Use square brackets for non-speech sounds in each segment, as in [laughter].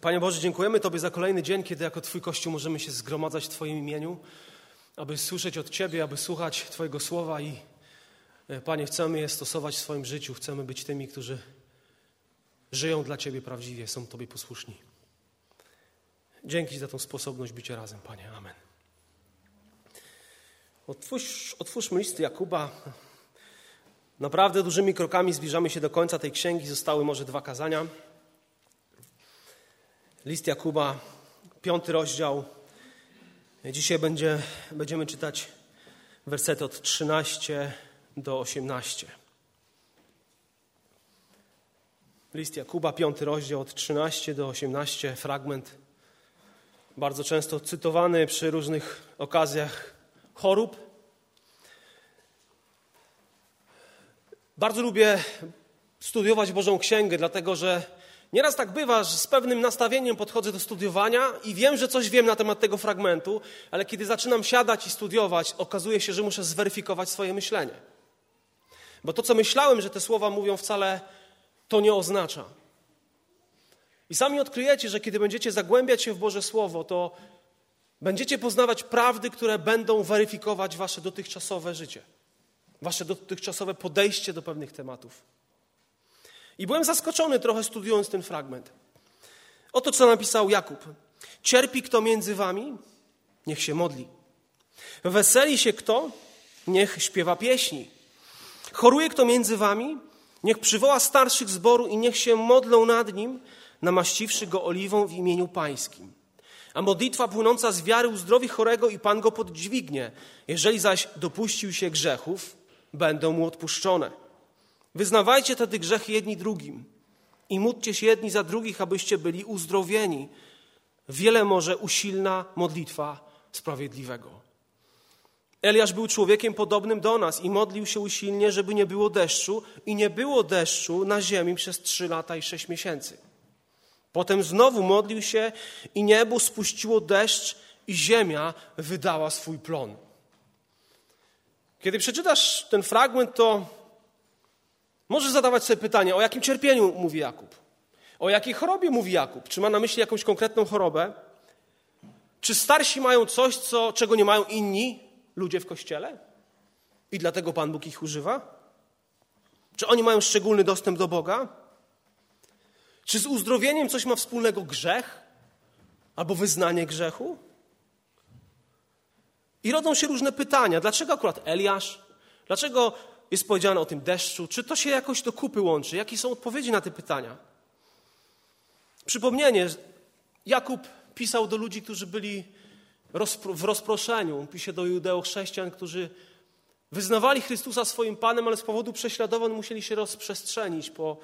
Panie Boże, dziękujemy Tobie za kolejny dzień, kiedy jako Twój Kościół możemy się zgromadzać w Twoim imieniu, aby słyszeć od Ciebie, aby słuchać Twojego słowa i e, Panie, chcemy je stosować w swoim życiu, chcemy być tymi, którzy żyją dla Ciebie prawdziwie, są Tobie posłuszni. Dzięki za tą sposobność bycia razem, Panie. Amen. Otwórz, otwórzmy list Jakuba. Naprawdę dużymi krokami zbliżamy się do końca tej księgi. Zostały może dwa kazania. List Jakuba, piąty rozdział. Dzisiaj będzie, będziemy czytać wersety od 13 do 18. List Jakuba, piąty rozdział od 13 do 18, fragment bardzo często cytowany przy różnych okazjach chorób. Bardzo lubię studiować Bożą Księgę, dlatego że nieraz tak bywa, że z pewnym nastawieniem podchodzę do studiowania i wiem, że coś wiem na temat tego fragmentu, ale kiedy zaczynam siadać i studiować, okazuje się, że muszę zweryfikować swoje myślenie. Bo to, co myślałem, że te słowa mówią, wcale to nie oznacza. I sami odkryjecie, że kiedy będziecie zagłębiać się w Boże Słowo, to będziecie poznawać prawdy, które będą weryfikować wasze dotychczasowe życie, wasze dotychczasowe podejście do pewnych tematów. I byłem zaskoczony trochę studiując ten fragment. Oto co napisał Jakub. Cierpi kto między wami, niech się modli. Weseli się kto, niech śpiewa pieśni. Choruje kto między wami, niech przywoła starszych zboru i niech się modlą nad nim, namaściwszy go oliwą w imieniu Pańskim. A modlitwa płynąca z wiary uzdrowi chorego i Pan go poddźwignie. Jeżeli zaś dopuścił się grzechów, będą mu odpuszczone. Wyznawajcie tedy grzechy jedni drugim i módlcie się jedni za drugich, abyście byli uzdrowieni. Wiele może usilna modlitwa sprawiedliwego. Eliasz był człowiekiem podobnym do nas i modlił się usilnie, żeby nie było deszczu, i nie było deszczu na ziemi przez trzy lata i sześć miesięcy. Potem znowu modlił się i niebo spuściło deszcz i ziemia wydała swój plon. Kiedy przeczytasz ten fragment, to możesz zadawać sobie pytanie, o jakim cierpieniu mówi Jakub? O jakiej chorobie mówi Jakub? Czy ma na myśli jakąś konkretną chorobę? Czy starsi mają coś, co, czego nie mają inni ludzie w kościele? I dlatego Pan Bóg ich używa? Czy oni mają szczególny dostęp do Boga? Czy z uzdrowieniem coś ma wspólnego grzech albo wyznanie grzechu? I rodzą się różne pytania. Dlaczego akurat Eliasz? Dlaczego jest powiedziane o tym deszczu? Czy to się jakoś do kupy łączy? Jakie są odpowiedzi na te pytania? Przypomnienie, Jakub pisał do ludzi, którzy byli w rozproszeniu. Pisze do judeo-chrześcijan, którzy wyznawali Chrystusa swoim Panem, ale z powodu prześladowań musieli się rozprzestrzenić po,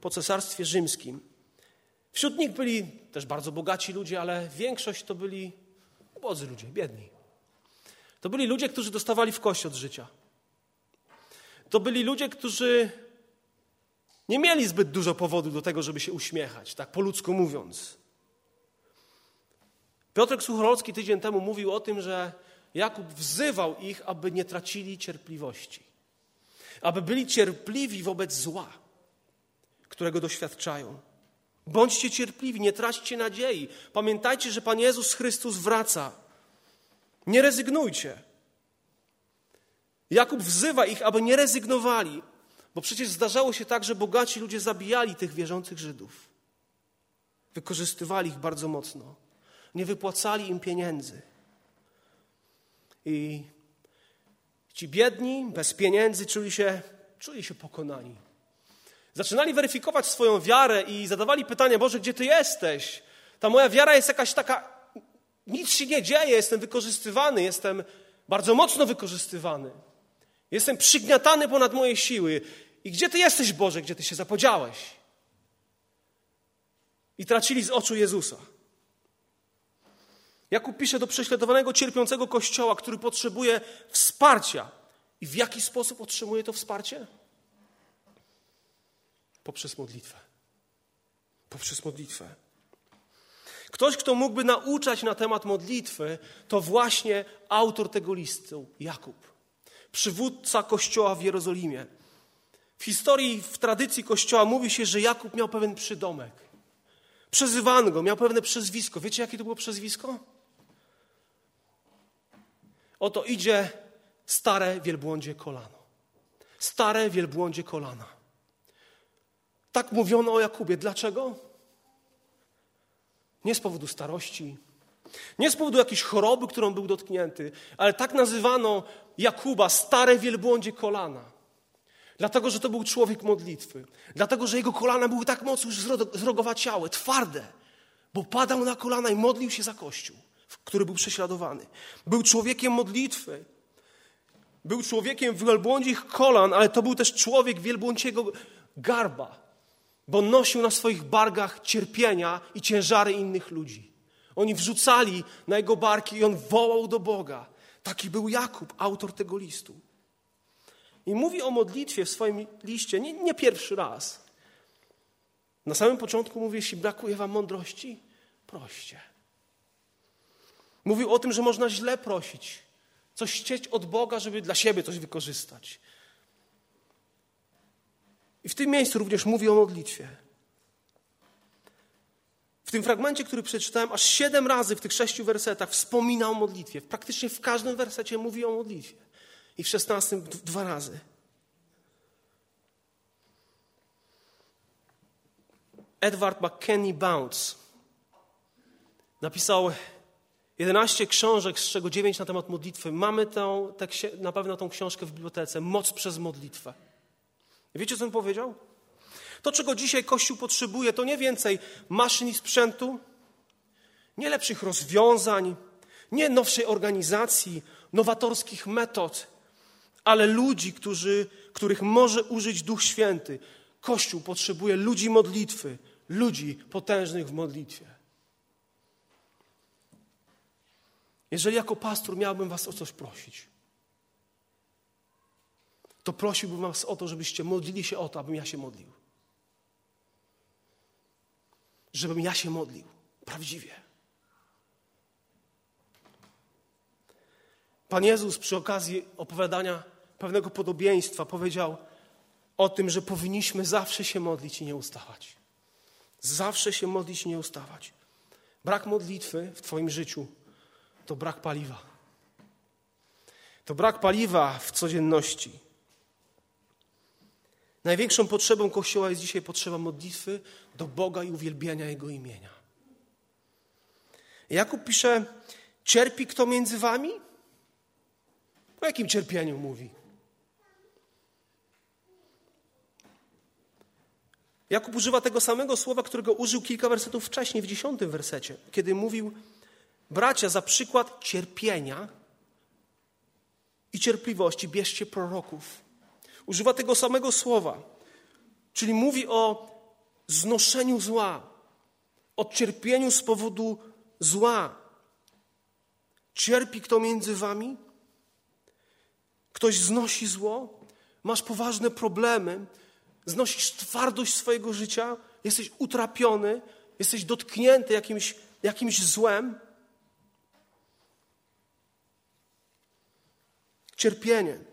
po cesarstwie rzymskim. Wśród nich byli też bardzo bogaci ludzie, ale większość to byli ubodzy ludzie, biedni. To byli ludzie, którzy dostawali w kość od życia. To byli ludzie, którzy nie mieli zbyt dużo powodu do tego, żeby się uśmiechać, tak po ludzku mówiąc. Piotrek Suchorolski tydzień temu mówił o tym, że Jakub wzywał ich, aby nie tracili cierpliwości, aby byli cierpliwi wobec zła, którego doświadczają. Bądźcie cierpliwi, nie traćcie nadziei. Pamiętajcie, że Pan Jezus Chrystus wraca. Nie rezygnujcie. Jakub wzywa ich, aby nie rezygnowali, bo przecież zdarzało się tak, że bogaci ludzie zabijali tych wierzących Żydów. Wykorzystywali ich bardzo mocno. Nie wypłacali im pieniędzy. I ci biedni, bez pieniędzy, czuli się, czuli się pokonani. Zaczynali weryfikować swoją wiarę i zadawali pytanie: Boże, gdzie Ty jesteś? Ta moja wiara jest jakaś taka, nic się nie dzieje, jestem wykorzystywany, jestem bardzo mocno wykorzystywany. Jestem przygniatany ponad moje siły. I gdzie Ty jesteś, Boże, gdzie Ty się zapodziałeś? I tracili z oczu Jezusa. Jakub pisze do prześladowanego, cierpiącego kościoła, który potrzebuje wsparcia. I w jaki sposób otrzymuje to wsparcie? Poprzez modlitwę. Poprzez modlitwę. Ktoś, kto mógłby nauczać na temat modlitwy, to właśnie autor tego listu, Jakub, przywódca kościoła w Jerozolimie. W historii, w tradycji kościoła mówi się, że Jakub miał pewien przydomek. Przezywano go, miał pewne przezwisko. Wiecie, jakie to było przezwisko? Oto idzie stare wielbłądzie kolano. Stare wielbłądzie kolana. Tak mówiono o Jakubie. Dlaczego? Nie z powodu starości, nie z powodu jakiejś choroby, którą był dotknięty, ale tak nazywano Jakuba stare wielbłądzie kolana. Dlatego, że to był człowiek modlitwy. Dlatego, że jego kolana były tak mocno już zrogowaciałe, twarde, bo padał na kolana i modlił się za Kościół, który był prześladowany. Był człowiekiem modlitwy. Był człowiekiem wielbłądzich kolan, ale to był też człowiek wielbłądziego garba, bo nosił na swoich bargach cierpienia i ciężary innych ludzi. Oni wrzucali na jego barki i on wołał do Boga. Taki był Jakub, autor tego listu. I mówi o modlitwie w swoim liście nie, nie pierwszy raz. Na samym początku mówi, jeśli brakuje wam mądrości, proście. Mówił o tym, że można źle prosić, coś chcieć od Boga, żeby dla siebie coś wykorzystać. I w tym miejscu również mówi o modlitwie. W tym fragmencie, który przeczytałem, aż siedem razy w tych sześciu wersetach wspomina o modlitwie. Praktycznie w każdym wersecie mówi o modlitwie. I w szesnastym dwa razy. Edward McKenney Bounce napisał 11 książek, z czego 9 na temat modlitwy. Mamy tą, na pewno tą książkę w bibliotece, Moc przez modlitwę. Wiecie, co on powiedział? To, czego dzisiaj Kościół potrzebuje, to nie więcej maszyn i sprzętu, nie lepszych rozwiązań, nie nowszej organizacji, nowatorskich metod, ale ludzi, którzy, których może użyć Duch Święty. Kościół potrzebuje ludzi modlitwy, ludzi potężnych w modlitwie. Jeżeli jako pastor miałbym Was o coś prosić, to prosiłbym Was o to, żebyście modlili się o to, abym ja się modlił. Żebym ja się modlił prawdziwie. Pan Jezus przy okazji opowiadania pewnego podobieństwa powiedział o tym, że powinniśmy zawsze się modlić i nie ustawać. Zawsze się modlić i nie ustawać. Brak modlitwy w Twoim życiu to brak paliwa. To brak paliwa w codzienności. Największą potrzebą Kościoła jest dzisiaj potrzeba modlitwy do Boga i uwielbiania Jego imienia. Jakub pisze, cierpi kto między wami? O jakim cierpieniu mówi? Jakub używa tego samego słowa, którego użył kilka wersetów wcześniej, w dziesiątym wersecie, kiedy mówił, bracia, za przykład cierpienia i cierpliwości bierzcie proroków. Używa tego samego słowa, czyli mówi o znoszeniu zła, o cierpieniu z powodu zła. Cierpi kto między wami? Ktoś znosi zło? Masz poważne problemy, znosisz twardość swojego życia, jesteś utrapiony, jesteś dotknięty jakimś, jakimś złem. Cierpienie.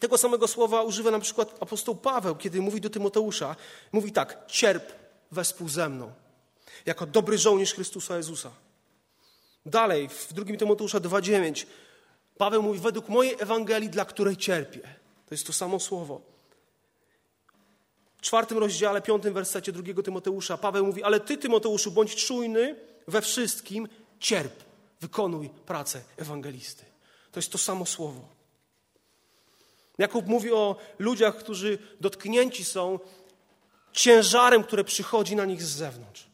Tego samego słowa używa na przykład apostoł Paweł, kiedy mówi do Tymoteusza. Mówi tak, cierp wespół ze mną, jako dobry żołnierz Chrystusa Jezusa. Dalej, w 2 Tymoteusza 2,9 Paweł mówi, według mojej Ewangelii, dla której cierpię. To jest to samo słowo. W czwartym rozdziale, piątym wersecie drugiego Tymoteusza Paweł mówi, ale ty, Tymoteuszu, bądź czujny we wszystkim, cierp, wykonuj pracę ewangelisty. To jest to samo słowo. Jakub mówi o ludziach, którzy dotknięci są ciężarem, które przychodzi na nich z zewnątrz.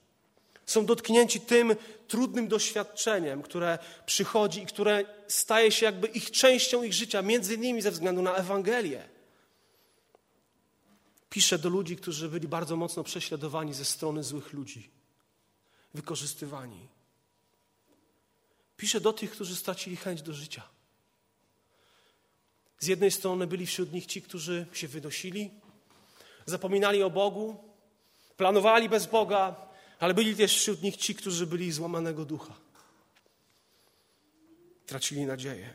Są dotknięci tym trudnym doświadczeniem, które przychodzi i które staje się jakby ich częścią ich życia, między innymi ze względu na Ewangelię. Pisze do ludzi, którzy byli bardzo mocno prześladowani ze strony złych ludzi, wykorzystywani. Pisze do tych, którzy stracili chęć do życia. Z jednej strony byli wśród nich ci, którzy się wynosili, zapominali o Bogu, planowali bez Boga, ale byli też wśród nich ci, którzy byli złamanego ducha. Tracili nadzieję.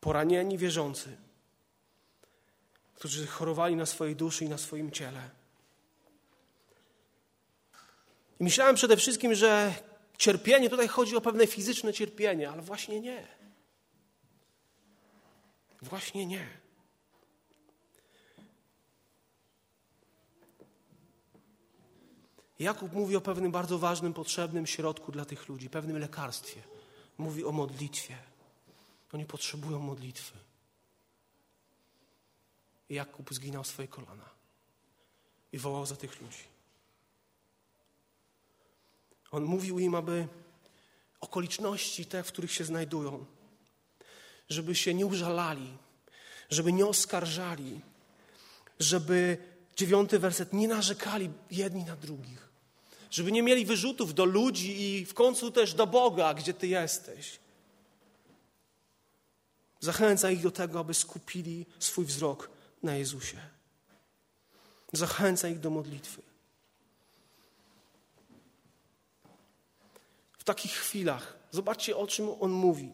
Poranieni wierzący którzy chorowali na swojej duszy i na swoim ciele. I myślałem przede wszystkim, że cierpienie, tutaj chodzi o pewne fizyczne cierpienie, ale właśnie nie. Właśnie nie. Jakub mówi o pewnym bardzo ważnym, potrzebnym środku dla tych ludzi, pewnym lekarstwie. Mówi o modlitwie. Oni potrzebują modlitwy. Jakub zginął swoje kolana i wołał za tych ludzi. On mówił im, aby okoliczności te, w których się znajdują, żeby się nie użalali, żeby nie oskarżali, żeby dziewiąty werset nie narzekali jedni na drugich, żeby nie mieli wyrzutów do ludzi i w końcu też do Boga, gdzie Ty jesteś. Zachęca ich do tego, aby skupili swój wzrok na Jezusie. Zachęca ich do modlitwy. W takich chwilach, zobaczcie o czym on mówi.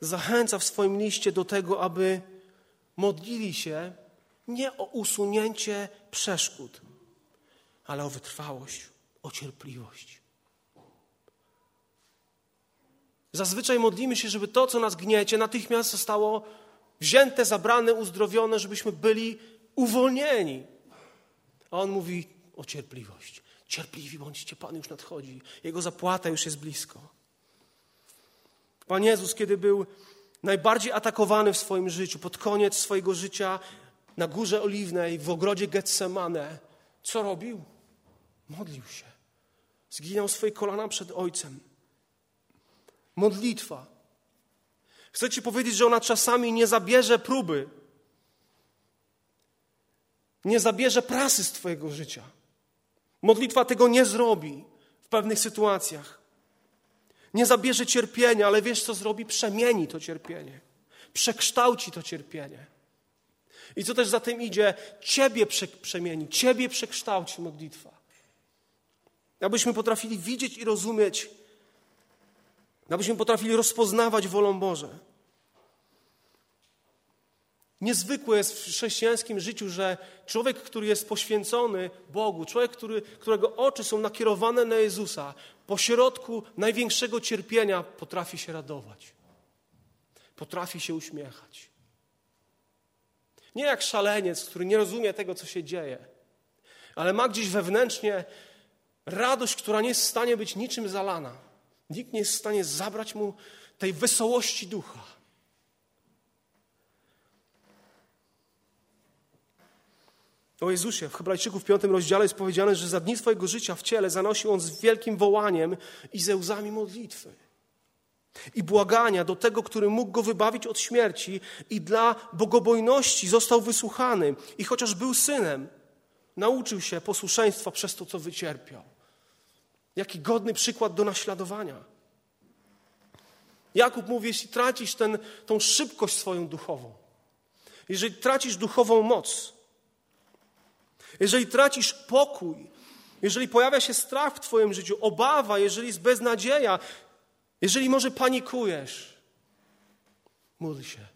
Zachęca w swoim liście do tego, aby modlili się nie o usunięcie przeszkód, ale o wytrwałość, o cierpliwość. Zazwyczaj modlimy się, żeby to, co nas gniecie, natychmiast zostało wzięte, zabrane, uzdrowione, żebyśmy byli uwolnieni. A on mówi o cierpliwość. Cierpliwi bądźcie, Pan już nadchodzi. Jego zapłata już jest blisko. Pan Jezus, kiedy był najbardziej atakowany w swoim życiu, pod koniec swojego życia na Górze Oliwnej, w ogrodzie Getsemane, co robił? Modlił się. Zginął swoje kolana przed Ojcem. Modlitwa. Chcę Ci powiedzieć, że ona czasami nie zabierze próby, nie zabierze prasy z Twojego życia. Modlitwa tego nie zrobi w pewnych sytuacjach. Nie zabierze cierpienia, ale wiesz co zrobi? Przemieni to cierpienie. Przekształci to cierpienie. I co też za tym idzie? Ciebie przemieni, Ciebie przekształci modlitwa. Abyśmy potrafili widzieć i rozumieć, abyśmy potrafili rozpoznawać wolą Boże. Niezwykłe jest w chrześcijańskim życiu, że człowiek, który jest poświęcony Bogu, człowiek, który, którego oczy są nakierowane na Jezusa, po środku największego cierpienia potrafi się radować, potrafi się uśmiechać. Nie jak szaleniec, który nie rozumie tego, co się dzieje, ale ma gdzieś wewnętrznie radość, która nie jest w stanie być niczym zalana. Nikt nie jest w stanie zabrać mu tej wesołości ducha. O Jezusie w Hebrajczyków w piątym rozdziale jest powiedziane, że za dni swojego życia w ciele zanosił on z wielkim wołaniem i ze łzami modlitwy i błagania do tego, który mógł go wybawić od śmierci i dla bogobojności został wysłuchany i chociaż był synem, nauczył się posłuszeństwa przez to, co wycierpiał. Jaki godny przykład do naśladowania. Jakub mówi, jeśli tracisz ten, tą szybkość swoją duchową, jeżeli tracisz duchową moc, jeżeli tracisz pokój, jeżeli pojawia się strach w Twoim życiu, obawa, jeżeli jest beznadzieja, jeżeli może panikujesz, módl się.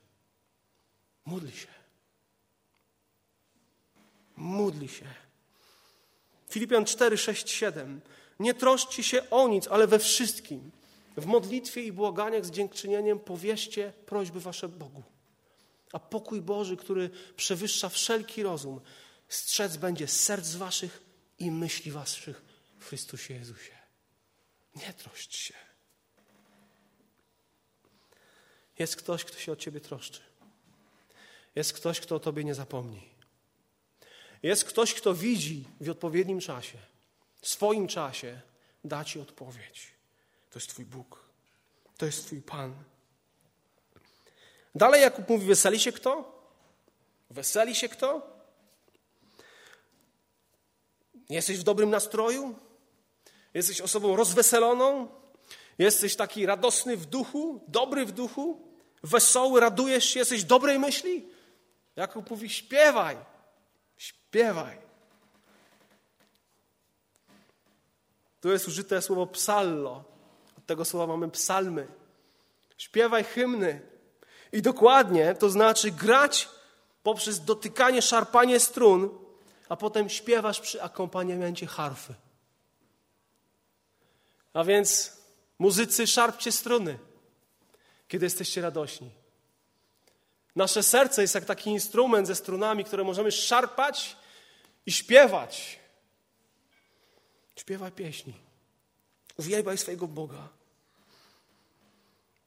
Módl się. Módl się. Filipian 4, 6, 7. Nie troszczcie się o nic, ale we wszystkim. W modlitwie i błaganiach z dziękczynieniem powierzcie prośby wasze Bogu. A pokój Boży, który przewyższa wszelki rozum, strzec będzie serc waszych i myśli waszych w Chrystusie Jezusie. Nie troszcz się. Jest ktoś, kto się o ciebie troszczy. Jest ktoś, kto o tobie nie zapomni. Jest ktoś, kto widzi w odpowiednim czasie, w swoim czasie, da ci odpowiedź. To jest Twój Bóg. To jest Twój Pan. Dalej Jakub mówi, weseli się kto? Weseli się kto? Jesteś w dobrym nastroju? Jesteś osobą rozweseloną? Jesteś taki radosny w duchu, dobry w duchu, wesoły, radujesz się, jesteś dobrej myśli? Jakub mówi: śpiewaj, śpiewaj. Tu jest użyte słowo psallo. Od tego słowa mamy psalmy. Śpiewaj hymny. I dokładnie to znaczy grać poprzez dotykanie, szarpanie strun, a potem śpiewasz przy akompaniamencie harfy. A więc muzycy, szarpcie struny, kiedy jesteście radośni. Nasze serce jest jak taki instrument ze strunami, które możemy szarpać i śpiewać. Śpiewaj pieśni. Uwielbiaj swojego Boga.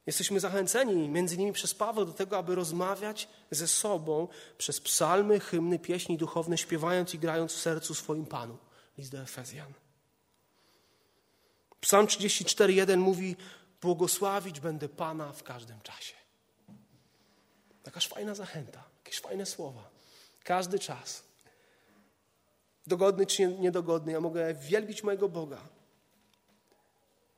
Jesteśmy zachęceni, między innymi przez Paweł, do tego, aby rozmawiać ze sobą przez psalmy, hymny, pieśni duchowne, śpiewając i grając w sercu swoim Panu. List do Efezjan. Psalm 34,1 mówi: Błogosławić będę Pana w każdym czasie. Jakaż fajna zachęta, jakieś fajne słowa. Każdy czas. Dogodny czy niedogodny, ja mogę wielbić mojego Boga.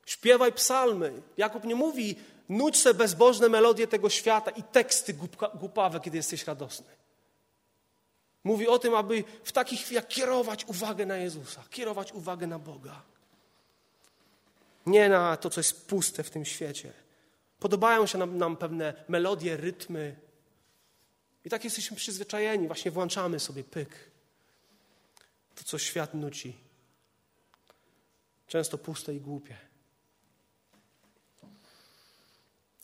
Śpiewaj psalmy. Jakub nie mówi, nudź se bezbożne melodie tego świata i teksty głupawe, kiedy jesteś radosny. Mówi o tym, aby w takich chwilach kierować uwagę na Jezusa, kierować uwagę na Boga. Nie na to, co jest puste w tym świecie. Podobają się nam, nam pewne melodie, rytmy. I tak jesteśmy przyzwyczajeni. Właśnie włączamy sobie pyk. To, co świat nuci. Często puste i głupie.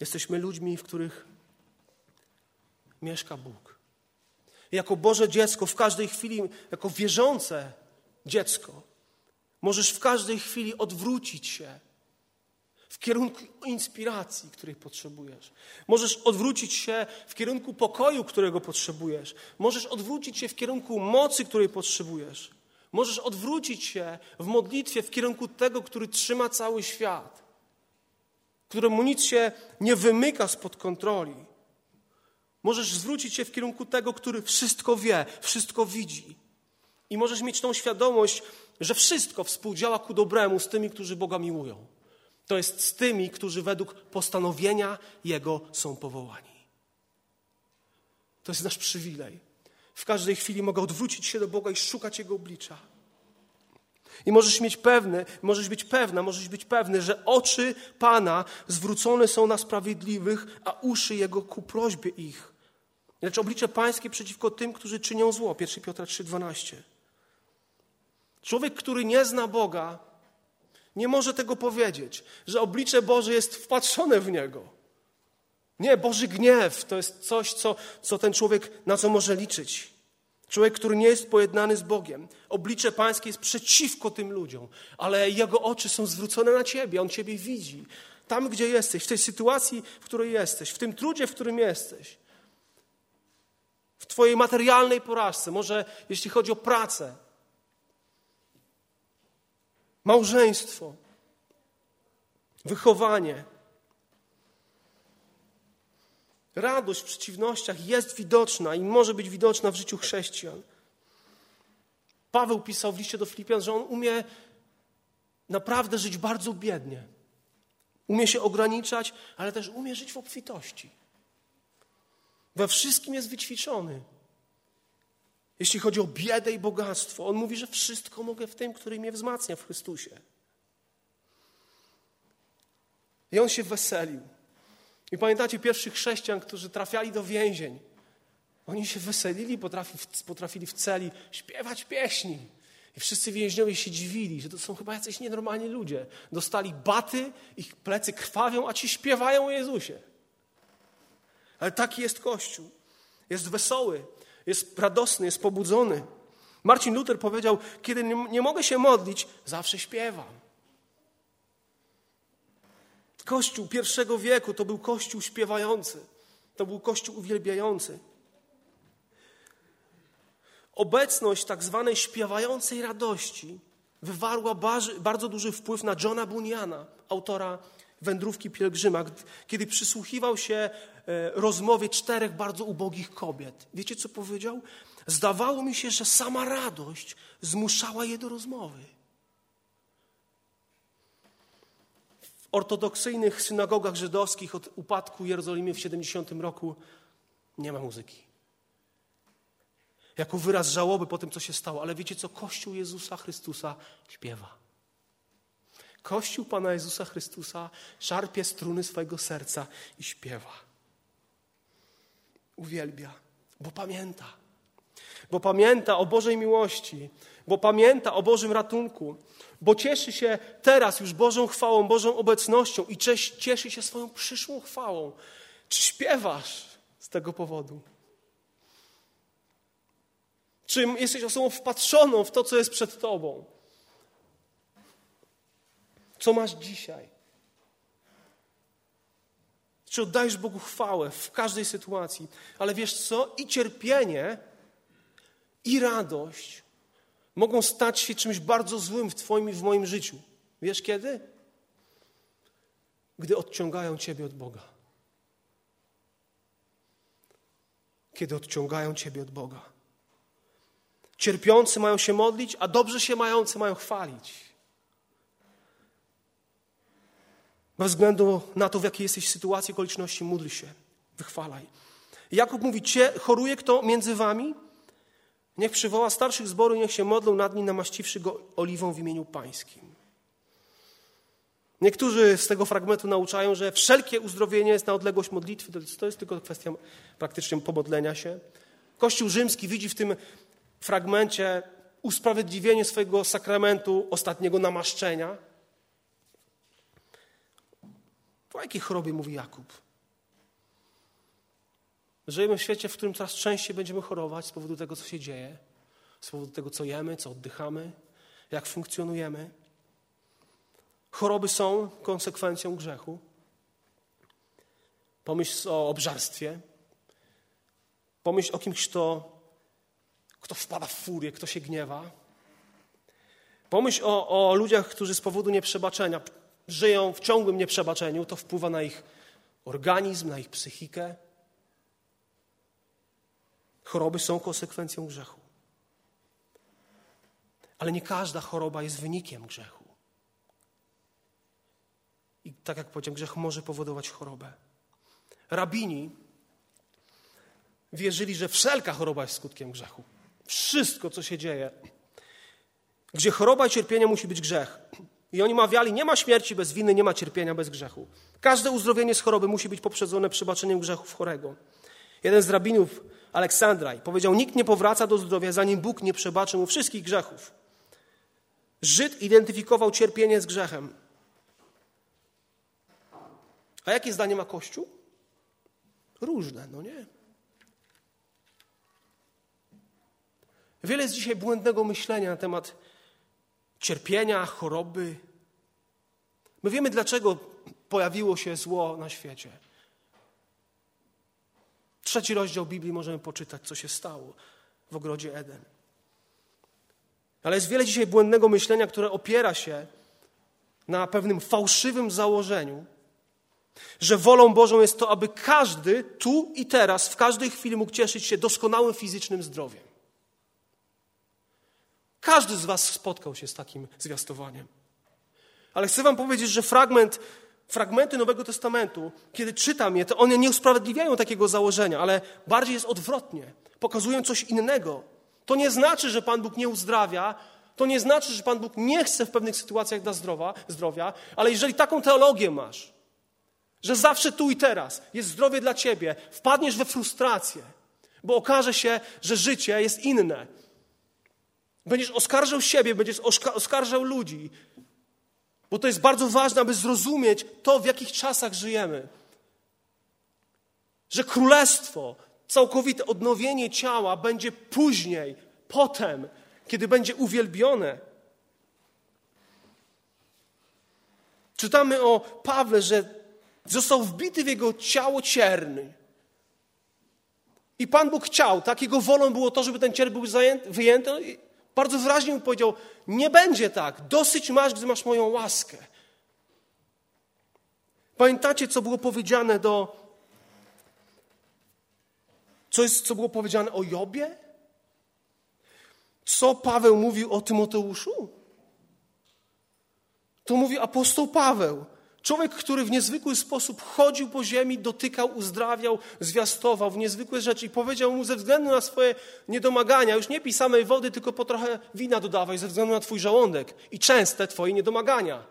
Jesteśmy ludźmi, w których mieszka Bóg. Jako Boże dziecko w każdej chwili, jako wierzące dziecko, możesz w każdej chwili odwrócić się w kierunku inspiracji, której potrzebujesz. Możesz odwrócić się w kierunku pokoju, którego potrzebujesz. Możesz odwrócić się w kierunku mocy, której potrzebujesz. Możesz odwrócić się w modlitwie w kierunku tego, który trzyma cały świat, któremu nic się nie wymyka spod kontroli. Możesz zwrócić się w kierunku tego, który wszystko wie, wszystko widzi. I możesz mieć tą świadomość, że wszystko współdziała ku dobremu z tymi, którzy Boga miłują. To jest z tymi, którzy według postanowienia Jego są powołani. To jest nasz przywilej. W każdej chwili mogę odwrócić się do Boga i szukać Jego oblicza. I możesz mieć pewny, możesz być pewna, możesz być pewny, że oczy Pana zwrócone są na sprawiedliwych, a uszy Jego ku prośbie ich. Lecz oblicze Pańskie przeciwko tym, którzy czynią zło. 1 Piotra 3,12. Człowiek, który nie zna Boga, nie może tego powiedzieć, że oblicze Boże jest wpatrzone w niego. Nie, Boży gniew to jest coś, co, co ten człowiek na co może liczyć. Człowiek, który nie jest pojednany z Bogiem. Oblicze Pańskie jest przeciwko tym ludziom, ale jego oczy są zwrócone na Ciebie, On Ciebie widzi. Tam, gdzie jesteś, w tej sytuacji, w której jesteś, w tym trudzie, w którym jesteś, w Twojej materialnej porażce, może jeśli chodzi o pracę, małżeństwo, wychowanie. Radość w przeciwnościach jest widoczna i może być widoczna w życiu chrześcijan. Paweł pisał w liście do Filipian, że on umie naprawdę żyć bardzo biednie. Umie się ograniczać, ale też umie żyć w obfitości. We wszystkim jest wyćwiczony. Jeśli chodzi o biedę i bogactwo, on mówi, że wszystko mogę w tym, który mnie wzmacnia w Chrystusie. I on się weselił. I pamiętacie pierwszych chrześcijan, którzy trafiali do więzień. Oni się weselili, potrafili, w celi śpiewać pieśni. I wszyscy więźniowie się dziwili, że to są chyba jacyś nienormalni ludzie. Dostali baty, ich plecy krwawią, a ci śpiewają o Jezusie. Ale taki jest Kościół. Jest wesoły, jest radosny, jest pobudzony. Marcin Luther powiedział: Kiedy nie mogę się modlić, zawsze śpiewam. Kościół pierwszego wieku to był kościół śpiewający, to był kościół uwielbiający. Obecność tak zwanej śpiewającej radości wywarła bardzo duży wpływ na Johna Bunyana, autora wędrówki pielgrzyma, kiedy przysłuchiwał się e, rozmowie czterech bardzo ubogich kobiet. Wiecie, co powiedział? Zdawało mi się, że sama radość zmuszała je do rozmowy. Ortodoksyjnych synagogach żydowskich od upadku Jerozolimy w 70 roku nie ma muzyki. Jako wyraz żałoby po tym, co się stało. Ale wiecie co? Kościół Jezusa Chrystusa śpiewa. Kościół Pana Jezusa Chrystusa szarpie struny swojego serca i śpiewa. Uwielbia, bo pamięta. Bo pamięta o Bożej miłości, bo pamięta o Bożym ratunku, bo cieszy się teraz już Bożą chwałą, Bożą obecnością i cieszy się swoją przyszłą chwałą. Czy śpiewasz z tego powodu? Czy jesteś osobą wpatrzoną w to, co jest przed Tobą? Co masz dzisiaj? Czy oddajesz Bogu chwałę w każdej sytuacji? Ale wiesz co? I cierpienie, i radość mogą stać się czymś bardzo złym w Twoim i w moim życiu. Wiesz kiedy? Gdy odciągają Ciebie od Boga. Kiedy odciągają Ciebie od Boga. Cierpiący mają się modlić, a dobrze się mający mają chwalić. Bez względu na to, w jakiej jesteś sytuacji, okoliczności, módl się, wychwalaj. Jakub mówi, Cię choruje kto między wami? Niech przywoła starszych zboru, niech się modlą nad nim, namaściwszy go oliwą w imieniu pańskim. Niektórzy z tego fragmentu nauczają, że wszelkie uzdrowienie jest na odległość modlitwy, to jest tylko kwestia praktycznie pomodlenia się. Kościół rzymski widzi w tym fragmencie usprawiedliwienie swojego sakramentu ostatniego namaszczenia. O jakiej chorobie mówi Jakub? Żyjemy w świecie, w którym coraz częściej będziemy chorować z powodu tego, co się dzieje, z powodu tego, co jemy, co oddychamy, jak funkcjonujemy. Choroby są konsekwencją grzechu. Pomyśl o obżarstwie. Pomyśl o kimś, kto, kto wpada w furię, kto się gniewa. Pomyśl o, o ludziach, którzy z powodu nieprzebaczenia żyją w ciągłym nieprzebaczeniu. To wpływa na ich organizm, na ich psychikę. Choroby są konsekwencją grzechu. Ale nie każda choroba jest wynikiem grzechu. I tak jak powiedziałem, grzech może powodować chorobę. Rabini wierzyli, że wszelka choroba jest skutkiem grzechu. Wszystko, co się dzieje, gdzie choroba i cierpienie musi być grzech. I oni mawiali, nie ma śmierci bez winy, nie ma cierpienia bez grzechu. Każde uzdrowienie z choroby musi być poprzedzone przebaczeniem grzechów chorego. Jeden z rabinów Aleksandraj powiedział, nikt nie powraca do zdrowia, zanim Bóg nie przebaczy mu wszystkich grzechów. Żyd identyfikował cierpienie z grzechem. A jakie zdanie ma Kościół? Różne, no nie? Wiele jest dzisiaj błędnego myślenia na temat cierpienia, choroby. My wiemy, dlaczego pojawiło się zło na świecie. Trzeci rozdział Biblii możemy poczytać, co się stało w ogrodzie Eden. Ale jest wiele dzisiaj błędnego myślenia, które opiera się na pewnym fałszywym założeniu, że wolą Bożą jest to, aby każdy tu i teraz, w każdej chwili mógł cieszyć się doskonałym fizycznym zdrowiem. Każdy z Was spotkał się z takim zwiastowaniem. Ale chcę Wam powiedzieć, że fragment fragmenty Nowego Testamentu, kiedy czytam je, to one nie usprawiedliwiają takiego założenia, ale bardziej jest odwrotnie. Pokazują coś innego. To nie znaczy, że Pan Bóg nie uzdrawia, to nie znaczy, że Pan Bóg nie chce w pewnych sytuacjach da zdrowa, zdrowia, ale jeżeli taką teologię masz, że zawsze tu i teraz jest zdrowie dla ciebie, wpadniesz we frustrację, bo okaże się, że życie jest inne. Będziesz oskarżał siebie, będziesz oskarżał ludzi, bo to jest bardzo ważne, aby zrozumieć to, w jakich czasach żyjemy. Że królestwo, całkowite odnowienie ciała będzie później, potem, kiedy będzie uwielbione. Czytamy o Pawle, że został wbity w jego ciało cierny. I Pan Bóg chciał, tak? Jego wolą było to, żeby ten cier był wyjęty. Bardzo wyraźnie mu powiedział: Nie będzie tak, dosyć masz, gdy masz moją łaskę. Pamiętacie, co było powiedziane do. Co, jest, co było powiedziane o Jobie? Co Paweł mówił o Tymoteuszu? To mówi apostoł Paweł. Człowiek, który w niezwykły sposób chodził po ziemi, dotykał, uzdrawiał, zwiastował w niezwykłe rzeczy i powiedział mu ze względu na swoje niedomagania, już nie pij samej wody, tylko po trochę wina dodawaj ze względu na twój żołądek i częste twoje niedomagania.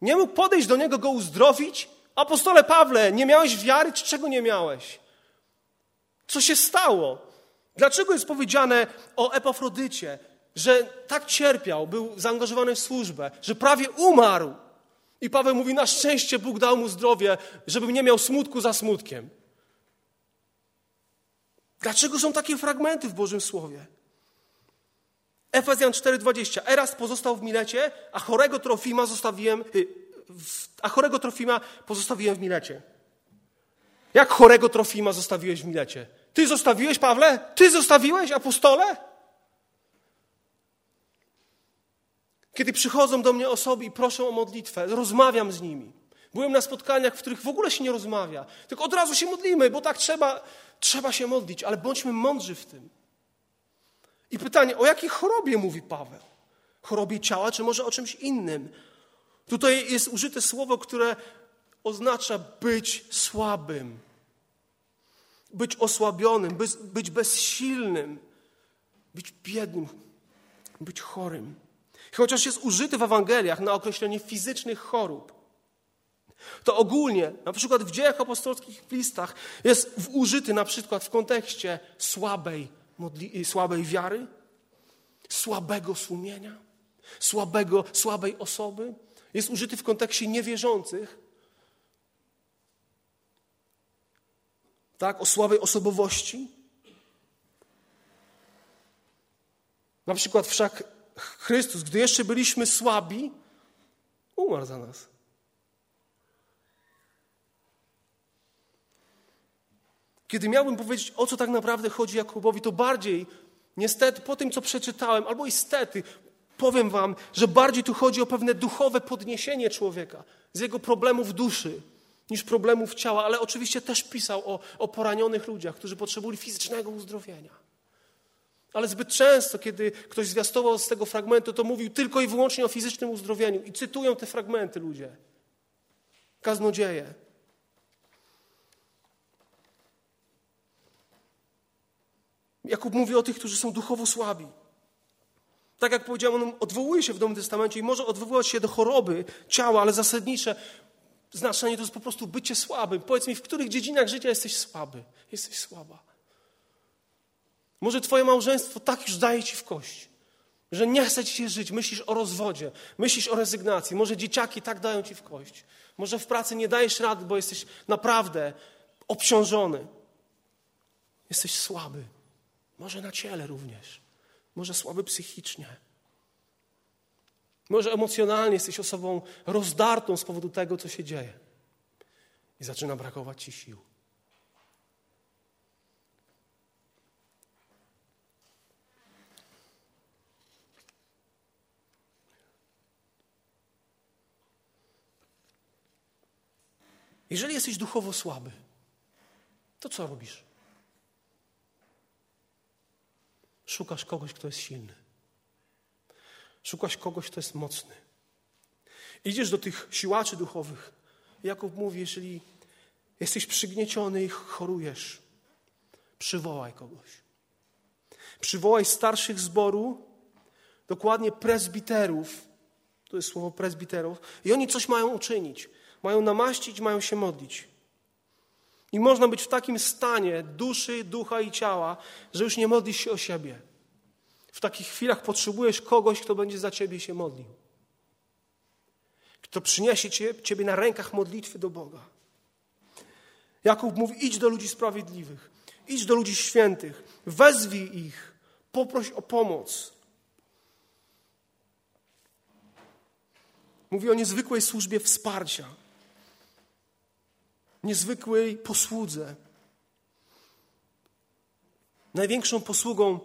Nie mógł podejść do niego, go uzdrowić? Apostole Pawle, nie miałeś wiary, czy czego nie miałeś? Co się stało? Dlaczego jest powiedziane o Epafrodycie? Że tak cierpiał, był zaangażowany w służbę, że prawie umarł. I Paweł mówi: Na szczęście Bóg dał mu zdrowie, żebym nie miał smutku za smutkiem. Dlaczego są takie fragmenty w Bożym Słowie? Efezjan 4:20. Erast pozostał w Milecie, a chorego Trofima zostawiłem, y, a chorego Trofima pozostawiłem w Milecie. Jak chorego Trofima zostawiłeś w Milecie? Ty zostawiłeś, Pawle? Ty zostawiłeś, apostole? Kiedy przychodzą do mnie osoby i proszą o modlitwę, rozmawiam z nimi. Byłem na spotkaniach, w których w ogóle się nie rozmawia, tylko od razu się modlimy, bo tak trzeba, trzeba się modlić, ale bądźmy mądrzy w tym. I pytanie, o jakiej chorobie mówi Paweł? Chorobie ciała, czy może o czymś innym? Tutaj jest użyte słowo, które oznacza być słabym, być osłabionym, być, być bezsilnym, być biednym, być chorym. Chociaż jest użyty w Ewangeliach na określenie fizycznych chorób, to ogólnie, na przykład w dziejach apostolskich w listach, jest użyty na przykład w kontekście słabej, modli- słabej wiary, słabego sumienia, słabego, słabej osoby. Jest użyty w kontekście niewierzących, tak, o słabej osobowości. Na przykład wszak Chrystus, gdy jeszcze byliśmy słabi, umarł za nas. Kiedy miałbym powiedzieć, o co tak naprawdę chodzi Jakubowi, to bardziej, niestety, po tym, co przeczytałem, albo istety, powiem wam, że bardziej tu chodzi o pewne duchowe podniesienie człowieka z jego problemów duszy niż problemów ciała, ale oczywiście też pisał o, o poranionych ludziach, którzy potrzebowali fizycznego uzdrowienia. Ale zbyt często, kiedy ktoś zwiastował z tego fragmentu, to mówił tylko i wyłącznie o fizycznym uzdrowieniu. I cytują te fragmenty ludzie. Kaznodzieje. Jakub mówi o tych, którzy są duchowo słabi. Tak jak powiedziałem, on odwołuje się w Nowym Testamencie i może odwoływać się do choroby ciała, ale zasadnicze znaczenie to jest po prostu bycie słabym. Powiedz mi, w których dziedzinach życia jesteś słaby? Jesteś słaba. Może twoje małżeństwo tak już daje ci w kość, że nie chce ci się żyć, myślisz o rozwodzie, myślisz o rezygnacji. Może dzieciaki tak dają ci w kość. Może w pracy nie dajesz rady, bo jesteś naprawdę obciążony. Jesteś słaby. Może na ciele również. Może słaby psychicznie. Może emocjonalnie jesteś osobą rozdartą z powodu tego, co się dzieje. I zaczyna brakować ci sił. Jeżeli jesteś duchowo słaby, to co robisz? Szukasz kogoś, kto jest silny. Szukasz kogoś, kto jest mocny. Idziesz do tych siłaczy duchowych. Jakub mówi, jeżeli jesteś przygnieciony i chorujesz, przywołaj kogoś. Przywołaj starszych zboru, dokładnie prezbiterów, to jest słowo prezbiterów, i oni coś mają uczynić. Mają namaścić, mają się modlić. I można być w takim stanie duszy, ducha i ciała, że już nie modlisz się o siebie. W takich chwilach potrzebujesz kogoś, kto będzie za ciebie się modlił. Kto przyniesie ciebie na rękach modlitwy do Boga. Jakub mówi: idź do ludzi sprawiedliwych, idź do ludzi świętych, wezwij ich, poproś o pomoc. Mówi o niezwykłej służbie wsparcia niezwykłej posłudze. Największą posługą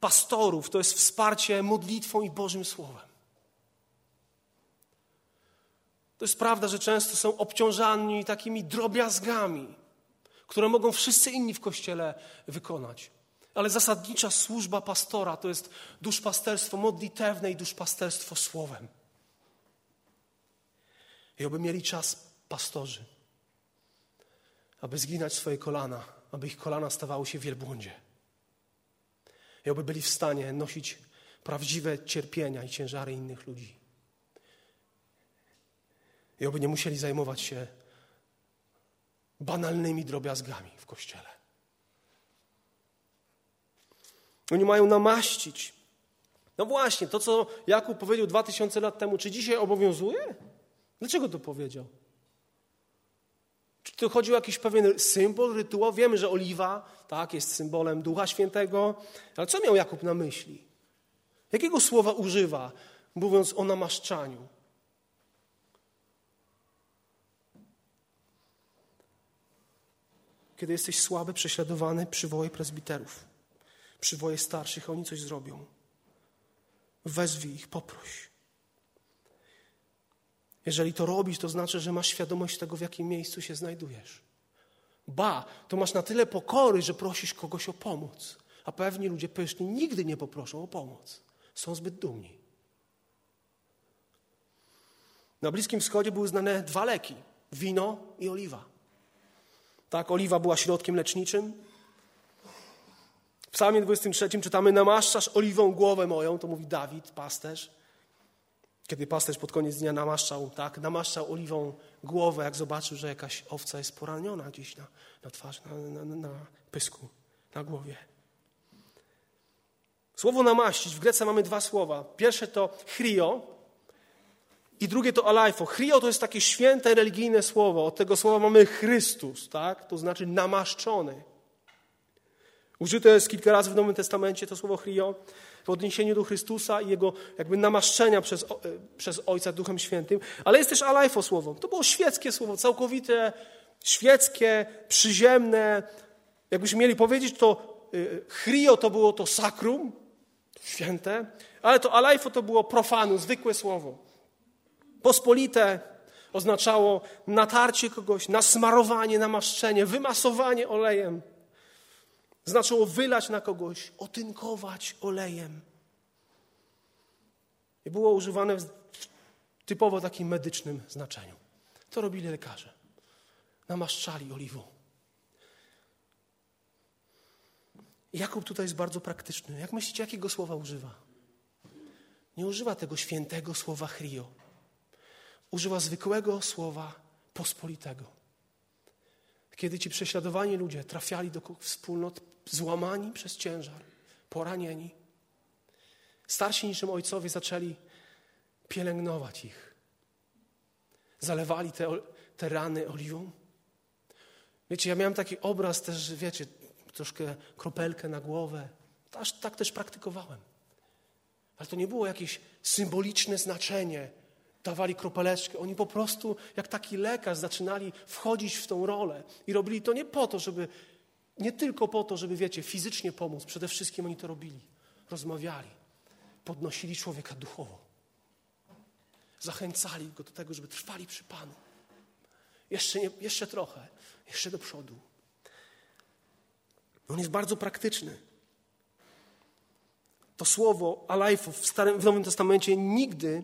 pastorów to jest wsparcie modlitwą i Bożym Słowem. To jest prawda, że często są obciążani takimi drobiazgami, które mogą wszyscy inni w kościele wykonać. Ale zasadnicza służba pastora to jest duszpasterstwo modlitewne i duszpasterstwo słowem. I oby mieli czas pastorzy aby zginać swoje kolana, aby ich kolana stawały się wielbłądzie. I aby byli w stanie nosić prawdziwe cierpienia i ciężary innych ludzi. I aby nie musieli zajmować się banalnymi drobiazgami w kościele. Oni mają namaścić, No właśnie, to co Jakub powiedział dwa tysiące lat temu, czy dzisiaj obowiązuje? Dlaczego to powiedział? Czy tu chodzi o jakiś pewien symbol, rytuał? Wiemy, że oliwa tak, jest symbolem Ducha Świętego, ale co miał Jakub na myśli? Jakiego słowa używa, mówiąc o namaszczaniu? Kiedy jesteś słaby, prześladowany, przywołaj prezbiterów, przywołaj starszych, oni coś zrobią. Wezwij ich, poproś. Jeżeli to robisz, to znaczy, że masz świadomość tego, w jakim miejscu się znajdujesz. Ba, to masz na tyle pokory, że prosisz kogoś o pomoc. A pewni ludzie pyszni nigdy nie poproszą o pomoc. Są zbyt dumni. Na Bliskim Wschodzie były znane dwa leki: wino i oliwa. Tak, oliwa była środkiem leczniczym. W Psalmie 23 czytamy: Namaszczasz oliwą głowę moją, to mówi Dawid, pasterz. Kiedy pasterz pod koniec dnia namaszczał, tak, namaszczał oliwą głowę, jak zobaczył, że jakaś owca jest poraniona gdzieś na, na twarzy, na, na, na pysku, na głowie. Słowo namaścić, w Grece mamy dwa słowa. Pierwsze to chrio i drugie to alajfo. Chrio to jest takie święte, religijne słowo. Od tego słowa mamy Chrystus, tak? To znaczy namaszczony. Użyte jest kilka razy w Nowym Testamencie to słowo chrio w odniesieniu do Chrystusa i Jego jakby namaszczenia przez, e, przez Ojca Duchem Świętym, ale jest też alajfo słowo. To było świeckie słowo, całkowite, świeckie, przyziemne. Jakbyśmy mieli powiedzieć, to e, chrio to było to sakrum, święte, ale to alajfo to było profanu, zwykłe słowo. Pospolite oznaczało natarcie kogoś, nasmarowanie, namaszczenie, wymasowanie olejem. Znaczyło wylać na kogoś, otynkować olejem. I było używane w typowo takim medycznym znaczeniu. To robili lekarze. Namaszczali oliwą. Jakub tutaj jest bardzo praktyczny. Jak myślicie, jakiego słowa używa? Nie używa tego świętego słowa chrio. Używa zwykłego słowa pospolitego. Kiedy ci prześladowani ludzie trafiali do wspólnot złamani przez ciężar, poranieni, starsi niczym ojcowie zaczęli pielęgnować ich. Zalewali te, te rany oliwą. Wiecie, ja miałem taki obraz też, wiecie, troszkę kropelkę na głowę. Aż tak też praktykowałem. Ale to nie było jakieś symboliczne znaczenie. Dawali kropeleczkę. Oni po prostu, jak taki lekarz, zaczynali wchodzić w tą rolę. I robili to nie po to, żeby, nie tylko po to, żeby, wiecie, fizycznie pomóc. Przede wszystkim oni to robili. Rozmawiali. Podnosili człowieka duchowo. Zachęcali go do tego, żeby trwali przy Panu. Jeszcze, nie, jeszcze trochę, jeszcze do przodu. On jest bardzo praktyczny. To słowo alajfo w, w Nowym Testamencie nigdy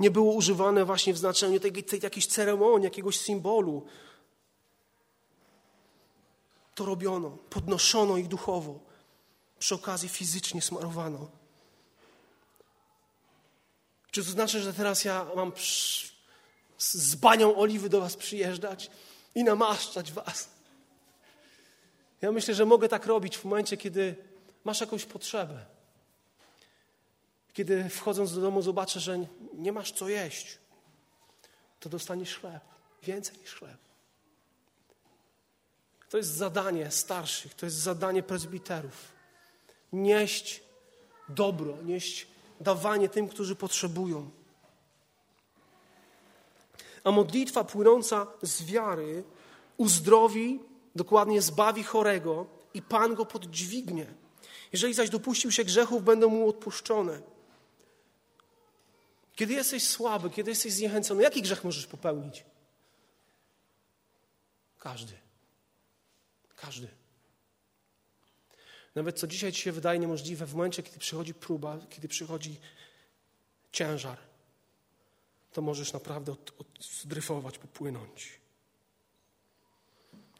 nie było używane właśnie w znaczeniu tej, tej jakiejś ceremonii, jakiegoś symbolu. To robiono, podnoszono ich duchowo, przy okazji fizycznie smarowano. Czy to znaczy, że teraz ja mam z banią oliwy do Was przyjeżdżać i namaszczać Was? Ja myślę, że mogę tak robić w momencie, kiedy masz jakąś potrzebę. Kiedy wchodząc do domu zobaczę, że nie masz co jeść, to dostaniesz chleb. Więcej niż chleb. To jest zadanie starszych, to jest zadanie prezbiterów. Nieść dobro, nieść dawanie tym, którzy potrzebują. A modlitwa płynąca z wiary uzdrowi dokładnie zbawi chorego i Pan go podźwignie. Jeżeli zaś dopuścił się grzechów, będą mu odpuszczone. Kiedy jesteś słaby, kiedy jesteś zniechęcony, jaki grzech możesz popełnić? Każdy. Każdy. Nawet co dzisiaj ci się wydaje niemożliwe, w momencie, kiedy przychodzi próba, kiedy przychodzi ciężar, to możesz naprawdę od, popłynąć.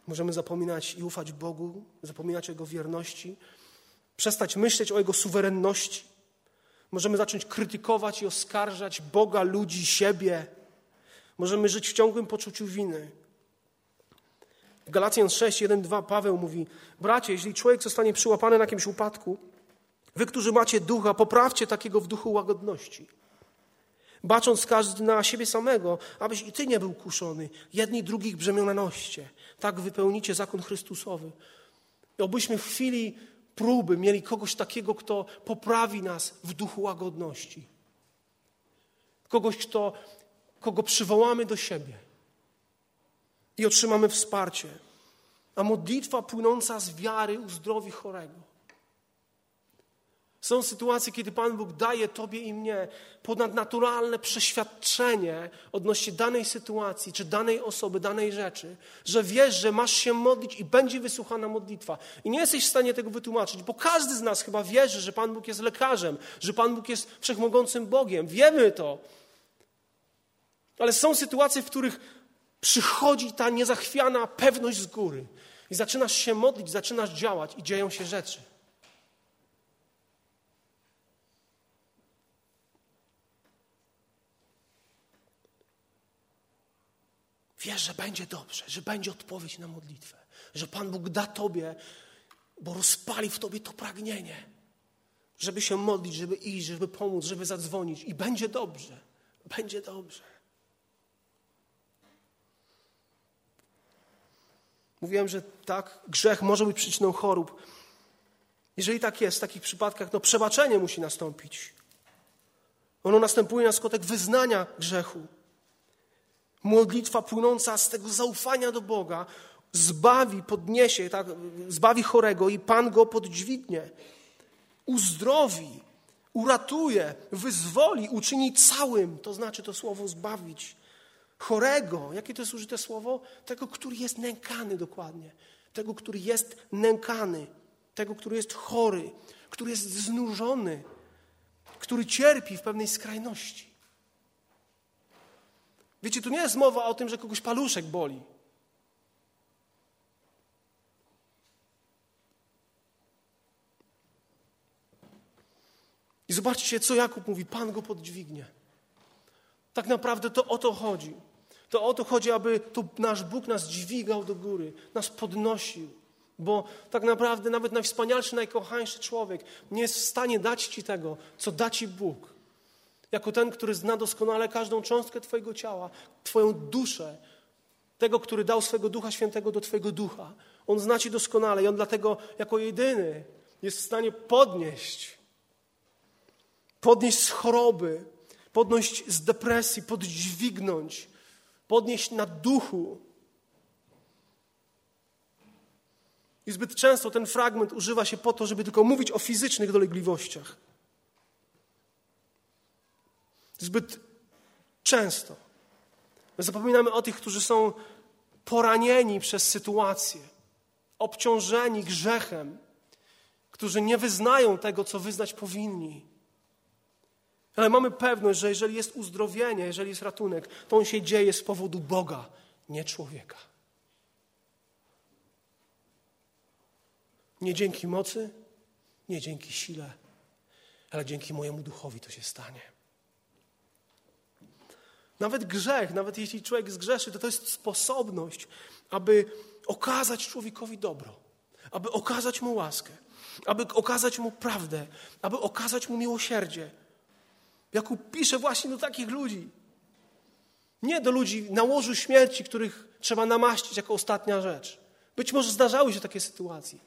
Możemy zapominać i ufać Bogu, zapominać o Jego wierności, przestać myśleć o Jego suwerenności. Możemy zacząć krytykować i oskarżać Boga, ludzi, siebie. Możemy żyć w ciągłym poczuciu winy. W Galacjan 6, 1, 2 Paweł mówi: Bracie, jeśli człowiek zostanie przyłapany na jakimś upadku, Wy, którzy macie ducha, poprawcie takiego w duchu łagodności. Bacząc każdy na siebie samego, abyś i ty nie był kuszony. Jedni drugich brzemiona noście. Tak wypełnicie zakon Chrystusowy. Obyśmy w chwili próby mieli kogoś takiego, kto poprawi nas w duchu łagodności. Kogoś, kto, kogo przywołamy do siebie i otrzymamy wsparcie. A modlitwa płynąca z wiary uzdrowi chorego. Są sytuacje, kiedy Pan Bóg daje Tobie i mnie ponadnaturalne przeświadczenie odnośnie danej sytuacji, czy danej osoby, danej rzeczy, że wiesz, że masz się modlić i będzie wysłuchana modlitwa. I nie jesteś w stanie tego wytłumaczyć, bo każdy z nas chyba wierzy, że Pan Bóg jest lekarzem, że Pan Bóg jest wszechmogącym Bogiem. Wiemy to. Ale są sytuacje, w których przychodzi ta niezachwiana pewność z góry. I zaczynasz się modlić, zaczynasz działać i dzieją się rzeczy. Wiesz, że będzie dobrze, że będzie odpowiedź na modlitwę, że Pan Bóg da Tobie, bo rozpali w Tobie to pragnienie, żeby się modlić, żeby iść, żeby pomóc, żeby zadzwonić i będzie dobrze, będzie dobrze. Mówiłem, że tak, grzech może być przyczyną chorób. Jeżeli tak jest, w takich przypadkach, no przebaczenie musi nastąpić. Ono następuje na skutek wyznania grzechu. Modlitwa płynąca z tego zaufania do Boga zbawi, podniesie, tak, zbawi chorego i Pan go podźwignie. Uzdrowi, uratuje, wyzwoli, uczyni całym, to znaczy to słowo zbawić. Chorego, jakie to jest użyte słowo? Tego, który jest nękany dokładnie. Tego, który jest nękany. Tego, który jest chory, który jest znużony, który cierpi w pewnej skrajności. Wiecie, tu nie jest mowa o tym, że kogoś paluszek boli. I zobaczcie, co Jakub mówi: Pan go podźwignie. Tak naprawdę to o to chodzi. To o to chodzi, aby to nasz Bóg nas dźwigał do góry, nas podnosił. Bo tak naprawdę nawet najwspanialszy, najkochańszy człowiek nie jest w stanie dać Ci tego, co da Ci Bóg. Jako ten, który zna doskonale każdą cząstkę Twojego ciała, Twoją duszę, tego, który dał swego Ducha Świętego do Twojego ducha. On zna Ci doskonale i On dlatego jako jedyny jest w stanie podnieść, podnieść z choroby, podnieść z depresji, podźwignąć, podnieść na duchu. I zbyt często ten fragment używa się po to, żeby tylko mówić o fizycznych dolegliwościach. Zbyt często. My zapominamy o tych, którzy są poranieni przez sytuację, obciążeni grzechem, którzy nie wyznają tego, co wyznać powinni. Ale mamy pewność, że jeżeli jest uzdrowienie, jeżeli jest ratunek, to on się dzieje z powodu Boga, nie człowieka. Nie dzięki mocy, nie dzięki sile, ale dzięki mojemu duchowi to się stanie. Nawet grzech, nawet jeśli człowiek zgrzeszy, to to jest sposobność, aby okazać człowiekowi dobro, aby okazać mu łaskę, aby okazać mu prawdę, aby okazać mu miłosierdzie. Jakub pisze właśnie do takich ludzi. Nie do ludzi na łożu śmierci, których trzeba namaścić jako ostatnia rzecz. Być może zdarzały się takie sytuacje.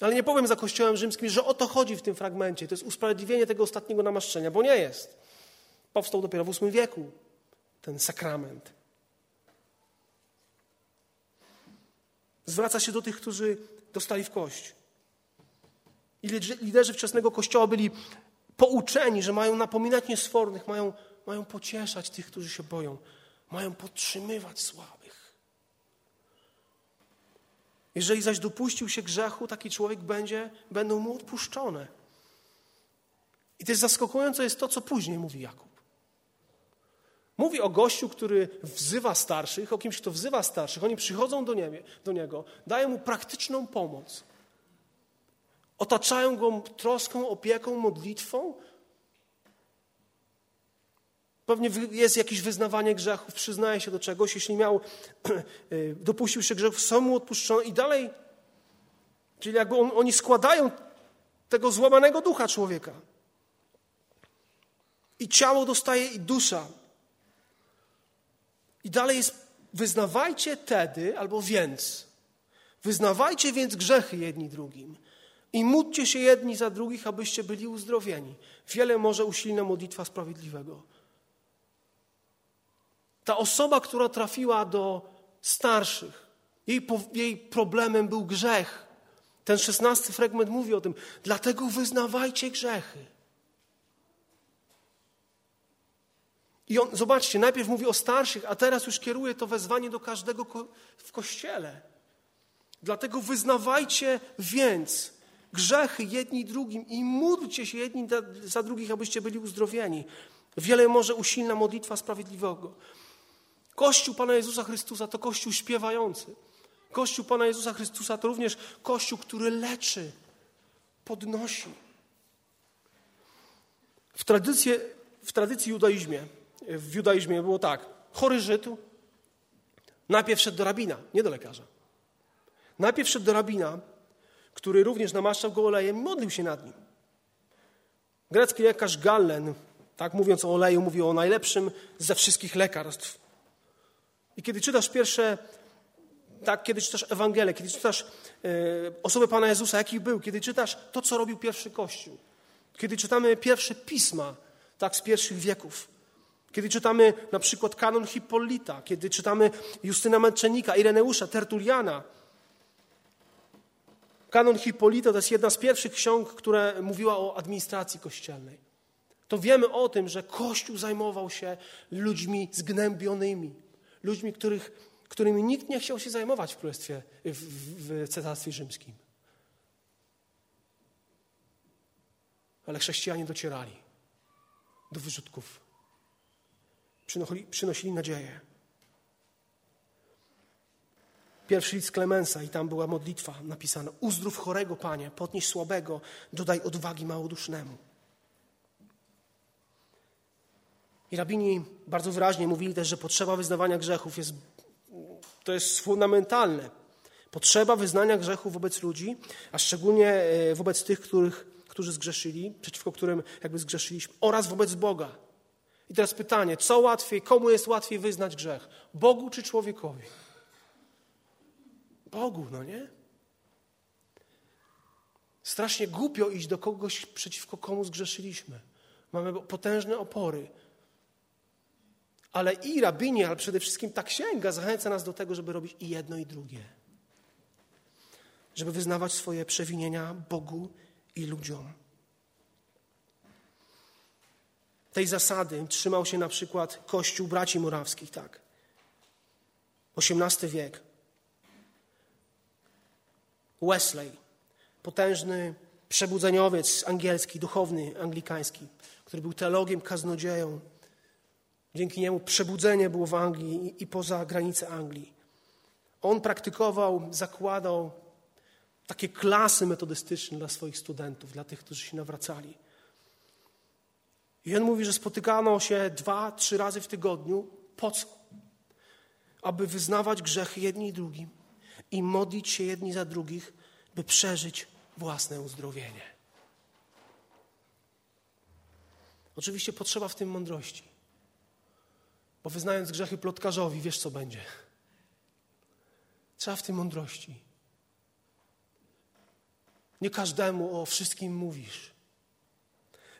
Ale nie powiem za Kościołem rzymskim, że o to chodzi w tym fragmencie. To jest usprawiedliwienie tego ostatniego namaszczenia, bo nie jest. Powstał dopiero w VIII wieku ten sakrament. Zwraca się do tych, którzy dostali w kość. I liderzy wczesnego Kościoła byli pouczeni, że mają napominać niesfornych, mają, mają pocieszać tych, którzy się boją, mają podtrzymywać słabych. Jeżeli zaś dopuścił się grzechu, taki człowiek będzie, będą mu odpuszczone. I też zaskakujące jest to, co później mówi Jakub. Mówi o gościu, który wzywa starszych, o kimś, kto wzywa starszych. Oni przychodzą do, niebie, do niego, dają mu praktyczną pomoc. Otaczają go troską, opieką, modlitwą. Pewnie jest jakieś wyznawanie grzechów, przyznaje się do czegoś. Jeśli miał, [clears throat] y, dopuścił się grzechów, są mu odpuszczone i dalej. Czyli jakby on, oni składają tego złamanego ducha człowieka. I ciało dostaje i dusza. I dalej jest, wyznawajcie tedy, albo więc. Wyznawajcie więc grzechy jedni drugim i módlcie się jedni za drugich, abyście byli uzdrowieni. Wiele może usilna modlitwa sprawiedliwego. Ta osoba, która trafiła do starszych, jej, jej problemem był grzech. Ten szesnasty fragment mówi o tym. Dlatego wyznawajcie grzechy. I on, zobaczcie, najpierw mówi o starszych, a teraz już kieruje to wezwanie do każdego ko w kościele. Dlatego wyznawajcie więc grzechy jedni drugim i módlcie się jedni za drugich, abyście byli uzdrowieni. Wiele może usilna modlitwa sprawiedliwego. Kościół Pana Jezusa Chrystusa to Kościół śpiewający. Kościół Pana Jezusa Chrystusa to również Kościół, który leczy, podnosi. W tradycji, w tradycji judaizmie, w judaizmie było tak. Chory Żyd najpierw szedł do rabina, nie do lekarza. Najpierw szedł do rabina, który również namaszczał go olejem i modlił się nad nim. Grecki lekarz Gallen, tak mówiąc o oleju, mówił o najlepszym ze wszystkich lekarstw. I kiedy czytasz pierwsze, tak, kiedy czytasz Ewangelię, kiedy czytasz e, osobę Pana Jezusa, jaki był, kiedy czytasz to, co robił pierwszy Kościół, kiedy czytamy pierwsze pisma, tak, z pierwszych wieków, kiedy czytamy na przykład kanon Hippolyta, kiedy czytamy Justyna Męczennika, Ireneusza, Tertuliana, Kanon Hippolita to jest jedna z pierwszych ksiąg, która mówiła o administracji kościelnej. To wiemy o tym, że Kościół zajmował się ludźmi zgnębionymi, ludźmi, których, którymi nikt nie chciał się zajmować w Królestwie, w, w, w Cesarstwie Rzymskim. Ale chrześcijanie docierali do wyrzutków. Przynosili, nadzieję. Pierwszy list Klemensa i tam była modlitwa napisana. Uzdrów chorego, Panie, podnieś słabego, dodaj odwagi małodusznemu. I rabini bardzo wyraźnie mówili też, że potrzeba wyznawania grzechów jest, to jest fundamentalne. Potrzeba wyznania grzechów wobec ludzi, a szczególnie e, wobec tych, których, którzy zgrzeszyli, przeciwko którym jakby zgrzeszyliśmy, oraz wobec Boga. I teraz pytanie, co łatwiej, komu jest łatwiej wyznać grzech? Bogu czy człowiekowi? Bogu, no nie? Strasznie głupio iść do kogoś, przeciwko komu zgrzeszyliśmy. Mamy potężne opory. Ale i rabinie, ale przede wszystkim ta księga zachęca nas do tego, żeby robić i jedno, i drugie. Żeby wyznawać swoje przewinienia Bogu i ludziom. Tej zasady trzymał się na przykład Kościół braci morawskich, tak. XVIII wiek. Wesley, potężny przebudzeniowiec angielski, duchowny anglikański, który był teologiem, kaznodzieją. Dzięki niemu przebudzenie było w Anglii i poza granice Anglii. On praktykował, zakładał takie klasy metodystyczne dla swoich studentów, dla tych, którzy się nawracali. I on mówi, że spotykano się dwa, trzy razy w tygodniu. Po co? Aby wyznawać grzechy jedni i drugim i modlić się jedni za drugich, by przeżyć własne uzdrowienie. Oczywiście potrzeba w tym mądrości, bo wyznając grzechy plotkarzowi, wiesz co będzie. Trzeba w tym mądrości. Nie każdemu o wszystkim mówisz.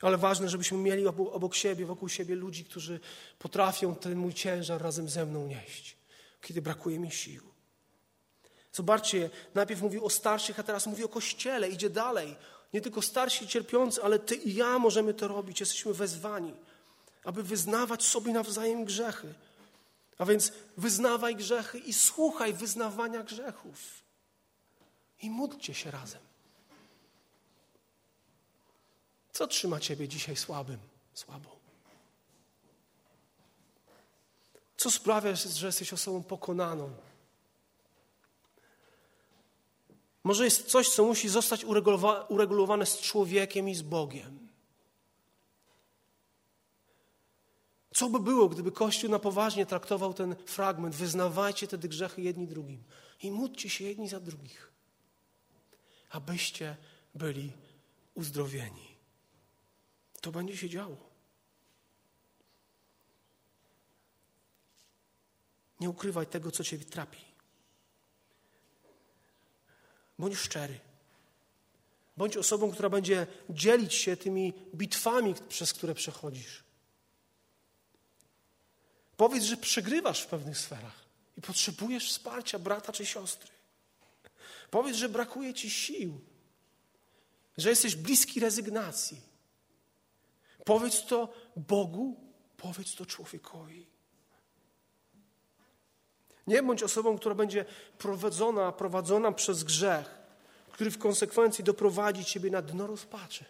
Ale ważne, żebyśmy mieli obok siebie, wokół siebie ludzi, którzy potrafią ten mój ciężar razem ze mną nieść, kiedy brakuje mi sił. Zobaczcie, najpierw mówił o starszych, a teraz mówi o Kościele, idzie dalej. Nie tylko starsi cierpiący, ale ty i ja możemy to robić. Jesteśmy wezwani, aby wyznawać sobie nawzajem grzechy. A więc wyznawaj grzechy i słuchaj wyznawania grzechów. I módlcie się razem. Co trzyma ciebie dzisiaj słabym, słabą? Co sprawia, że jesteś osobą pokonaną? Może jest coś, co musi zostać uregulowane z człowiekiem i z Bogiem. Co by było, gdyby Kościół na poważnie traktował ten fragment? Wyznawajcie te grzechy jedni drugim i módlcie się jedni za drugich, abyście byli uzdrowieni. To będzie się działo. Nie ukrywaj tego, co cię trapi. Bądź szczery. Bądź osobą, która będzie dzielić się tymi bitwami, przez które przechodzisz. Powiedz, że przegrywasz w pewnych sferach i potrzebujesz wsparcia brata czy siostry. Powiedz, że brakuje ci sił, że jesteś bliski rezygnacji. Powiedz to Bogu, powiedz to człowiekowi. Nie bądź osobą, która będzie prowadzona, prowadzona przez grzech, który w konsekwencji doprowadzi ciebie na dno rozpaczy.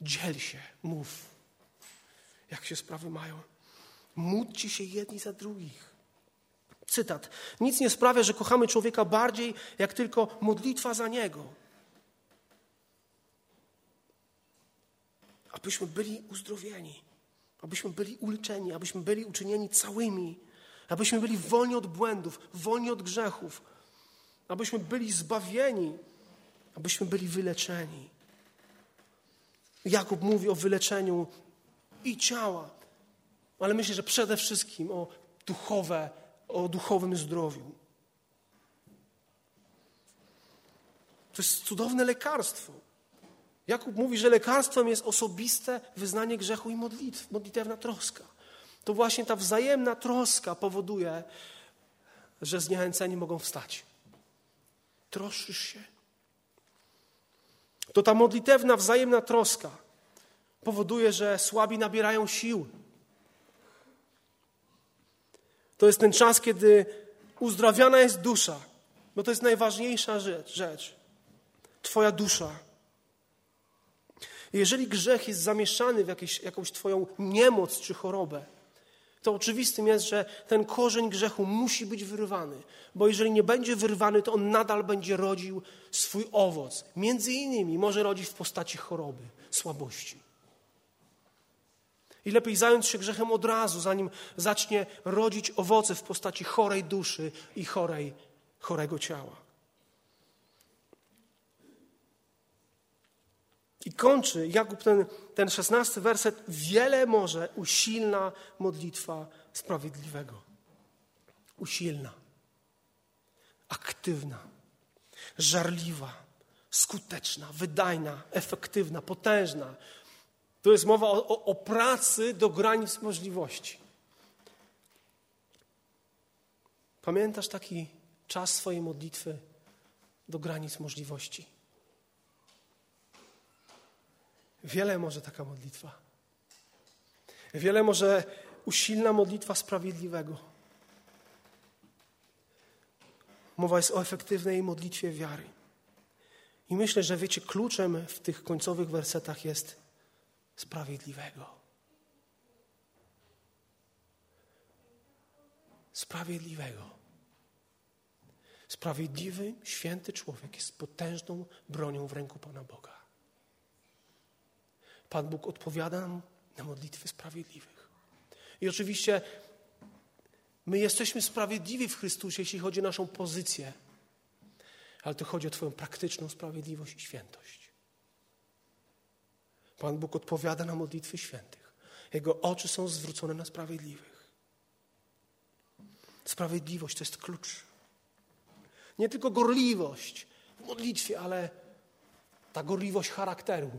Dziel się, mów, jak się sprawy mają. Módlcie się jedni za drugich. Cytat. Nic nie sprawia, że kochamy człowieka bardziej, jak tylko modlitwa za niego. Abyśmy byli uzdrowieni, abyśmy byli uleczeni, abyśmy byli uczynieni całymi, abyśmy byli wolni od błędów, wolni od grzechów, abyśmy byli zbawieni, abyśmy byli wyleczeni. Jakub mówi o wyleczeniu i ciała, ale myślę, że przede wszystkim o duchowe, o duchowym zdrowiu. To jest cudowne lekarstwo. Jakub mówi, że lekarstwem jest osobiste wyznanie grzechu i modlitw, modlitewna troska. To właśnie ta wzajemna troska powoduje, że zniechęceni mogą wstać. Troszysz się. To ta modlitewna, wzajemna troska powoduje, że słabi nabierają sił. To jest ten czas, kiedy uzdrawiana jest dusza, bo to jest najważniejsza rzecz. rzecz. Twoja dusza. Jeżeli grzech jest zamieszany w jakieś, jakąś Twoją niemoc czy chorobę, to oczywistym jest, że ten korzeń grzechu musi być wyrwany, bo jeżeli nie będzie wyrwany, to on nadal będzie rodził swój owoc. Między innymi może rodzić w postaci choroby, słabości. I lepiej zająć się grzechem od razu, zanim zacznie rodzić owoce w postaci chorej duszy i chorej, chorego ciała. I kończy Jakub ten, ten szesnasty werset. Wiele może usilna modlitwa sprawiedliwego. Usilna, aktywna, żarliwa, skuteczna, wydajna, efektywna, potężna. To jest mowa o, o, o pracy do granic możliwości. Pamiętasz taki czas swojej modlitwy do granic możliwości? Wiele może taka modlitwa. Wiele może usilna modlitwa sprawiedliwego. Mowa jest o efektywnej modlitwie wiary. I myślę, że wiecie, kluczem w tych końcowych wersetach jest sprawiedliwego. Sprawiedliwego. Sprawiedliwy, święty człowiek jest potężną bronią w ręku Pana Boga. Pan Bóg odpowiada nam na modlitwy sprawiedliwych. I oczywiście my jesteśmy sprawiedliwi w Chrystusie, jeśli chodzi o naszą pozycję, ale to chodzi o Twoją praktyczną sprawiedliwość i świętość. Pan Bóg odpowiada na modlitwy świętych. Jego oczy są zwrócone na sprawiedliwych. Sprawiedliwość to jest klucz. Nie tylko gorliwość w modlitwie, ale ta gorliwość charakteru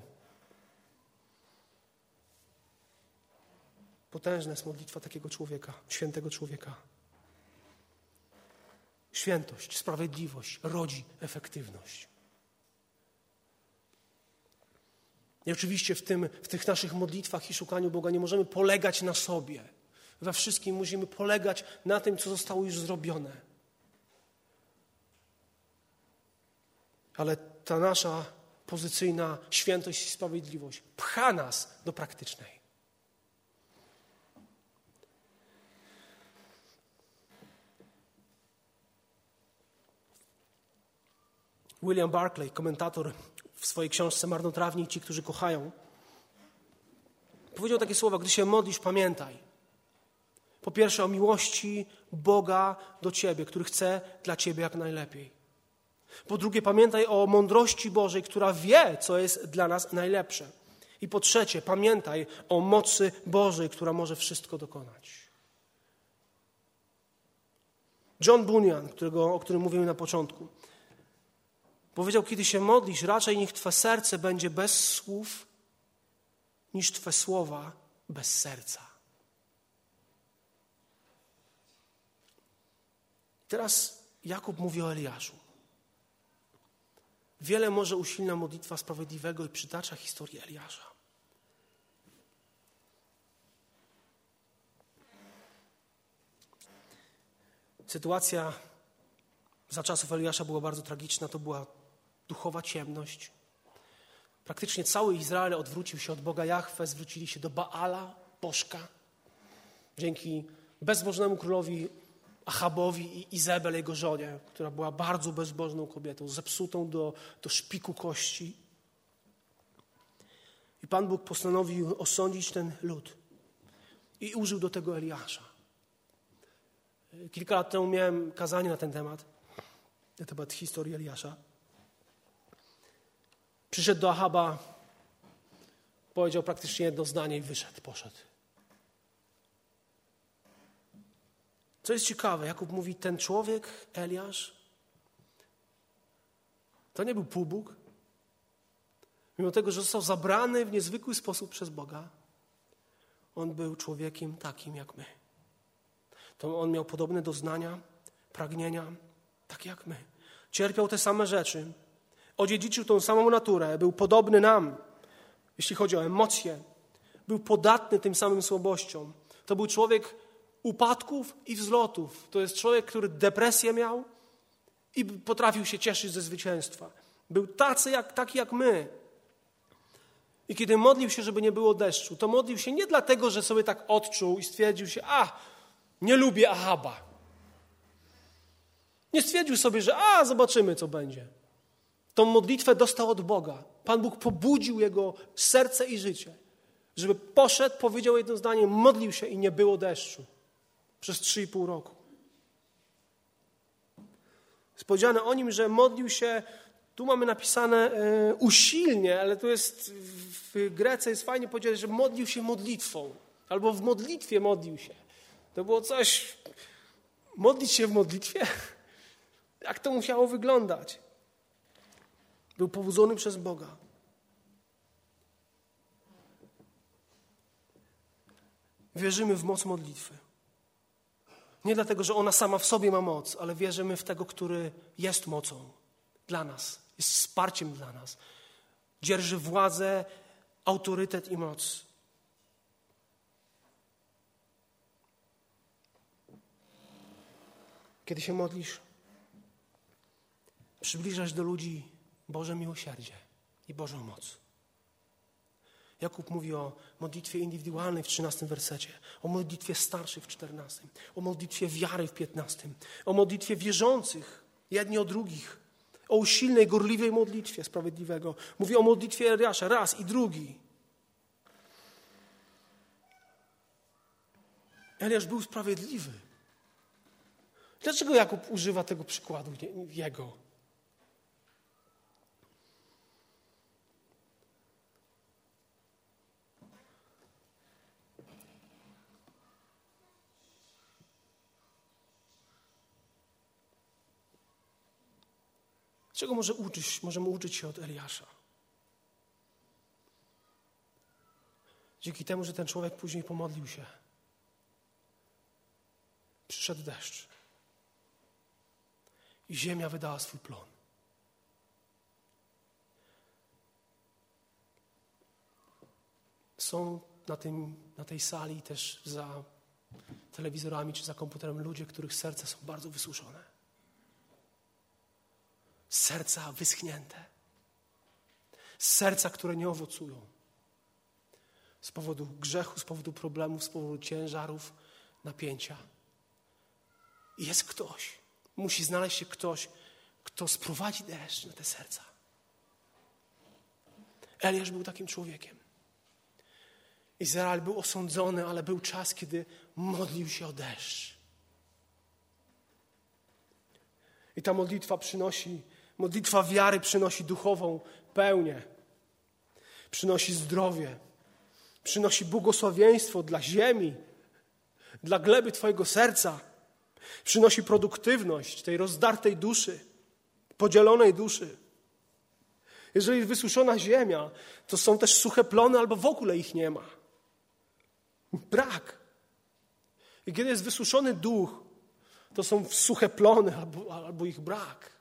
Potężna jest modlitwa takiego człowieka, świętego człowieka. Świętość, sprawiedliwość rodzi efektywność. I oczywiście w, tym, w tych naszych modlitwach i szukaniu Boga nie możemy polegać na sobie. We wszystkim musimy polegać na tym, co zostało już zrobione. Ale ta nasza pozycyjna świętość i sprawiedliwość pcha nas do praktycznej. William Barclay, komentator w swojej książce Marnotrawni i ci, którzy kochają, powiedział takie słowa: Gdy się modlisz, pamiętaj. Po pierwsze, o miłości Boga do ciebie, który chce dla ciebie jak najlepiej. Po drugie, pamiętaj o mądrości Bożej, która wie, co jest dla nas najlepsze. I po trzecie, pamiętaj o mocy Bożej, która może wszystko dokonać. John Bunyan, którego, o którym mówiłem na początku, powiedział: Kiedy się modlisz, raczej niech Twe serce będzie bez słów, niż Twe słowa bez serca. Teraz Jakub mówi o Eliaszu. Wiele może usilna modlitwa sprawiedliwego i przytacza historię Eliasza. Sytuacja za czasów Eliasza była bardzo tragiczna. To była duchowa ciemność. Praktycznie cały Izrael odwrócił się od Boga Jahwe, zwrócili się do Baala, Bożka. Dzięki bezbożnemu królowi Achabowi i Izabel, jego żonie, która była bardzo bezbożną kobietą, zepsutą do, do szpiku kości. I Pan Bóg postanowił osądzić ten lud i użył do tego Eliasza. Kilka lat temu miałem kazanie na ten temat, na temat historii Eliasza. Przyszedł do Achaba, powiedział praktycznie jedno zdanie i wyszedł, poszedł. Co jest ciekawe, Jakub mówi, ten człowiek, Eliasz, to nie był półbóg. Mimo tego, że został zabrany w niezwykły sposób przez Boga, on był człowiekiem takim jak my. To on miał podobne doznania, pragnienia, tak jak my. Cierpiał te same rzeczy, odziedziczył tą samą naturę, był podobny nam, jeśli chodzi o emocje. Był podatny tym samym słabościom. To był człowiek upadków i wzlotów. To jest człowiek, który depresję miał i potrafił się cieszyć ze zwycięstwa. Był tacy jak, taki jak my. I kiedy modlił się, żeby nie było deszczu, to modlił się nie dlatego, że sobie tak odczuł i stwierdził się, a, nie lubię Ahaba. Nie stwierdził sobie, że a, zobaczymy, co będzie. Tą modlitwę dostał od Boga. Pan Bóg pobudził jego serce i życie, żeby poszedł, powiedział jedno zdanie, modlił się i nie było deszczu przez trzy i pół roku. Jest powiedziane o nim, że modlił się, tu mamy napisane e, usilnie, ale tu jest w Grece jest fajnie powiedziane, że modlił się modlitwą, albo w modlitwie modlił się. To było coś, modlić się w modlitwie? [laughs] Jak to musiało wyglądać? Był powodzony przez Boga. Wierzymy w moc modlitwy. Nie dlatego, że ona sama w sobie ma moc, ale wierzymy w tego, który jest mocą dla nas, jest wsparciem dla nas. Dzierży władzę, autorytet i moc. Kiedy się modlisz, przybliżasz do ludzi Boże miłosierdzie i Bożą moc. Jakub mówi o modlitwie indywidualnej w 13 wersecie, o modlitwie starszych w 14, o modlitwie wiary w 15, o modlitwie wierzących jedni o drugich, o usilnej, gorliwej modlitwie sprawiedliwego. Mówi o modlitwie Eliasza raz i drugi. Eliasz był sprawiedliwy. Dlaczego Jakub używa tego przykładu jego? Czego może uczyć, możemy uczyć się od Eliasza? Dzięki temu, że ten człowiek później pomodlił się, przyszedł deszcz i ziemia wydała swój plon. Są na, tym, na tej sali też za telewizorami czy za komputerem ludzie, których serca są bardzo wysuszone serca wyschnięte, serca, które nie owocują z powodu grzechu, z powodu problemów, z powodu ciężarów, napięcia. I jest ktoś, musi znaleźć się ktoś, kto sprowadzi deszcz na te serca. Eliasz był takim człowiekiem. Izrael był osądzony, ale był czas, kiedy modlił się o deszcz. I ta modlitwa przynosi Modlitwa wiary przynosi duchową pełnię, przynosi zdrowie, przynosi błogosławieństwo dla ziemi, dla gleby Twojego serca, przynosi produktywność tej rozdartej duszy, podzielonej duszy. Jeżeli wysuszona ziemia, to są też suche plony albo w ogóle ich nie ma. Brak. I kiedy jest wysuszony duch, to są suche plony albo, albo ich brak.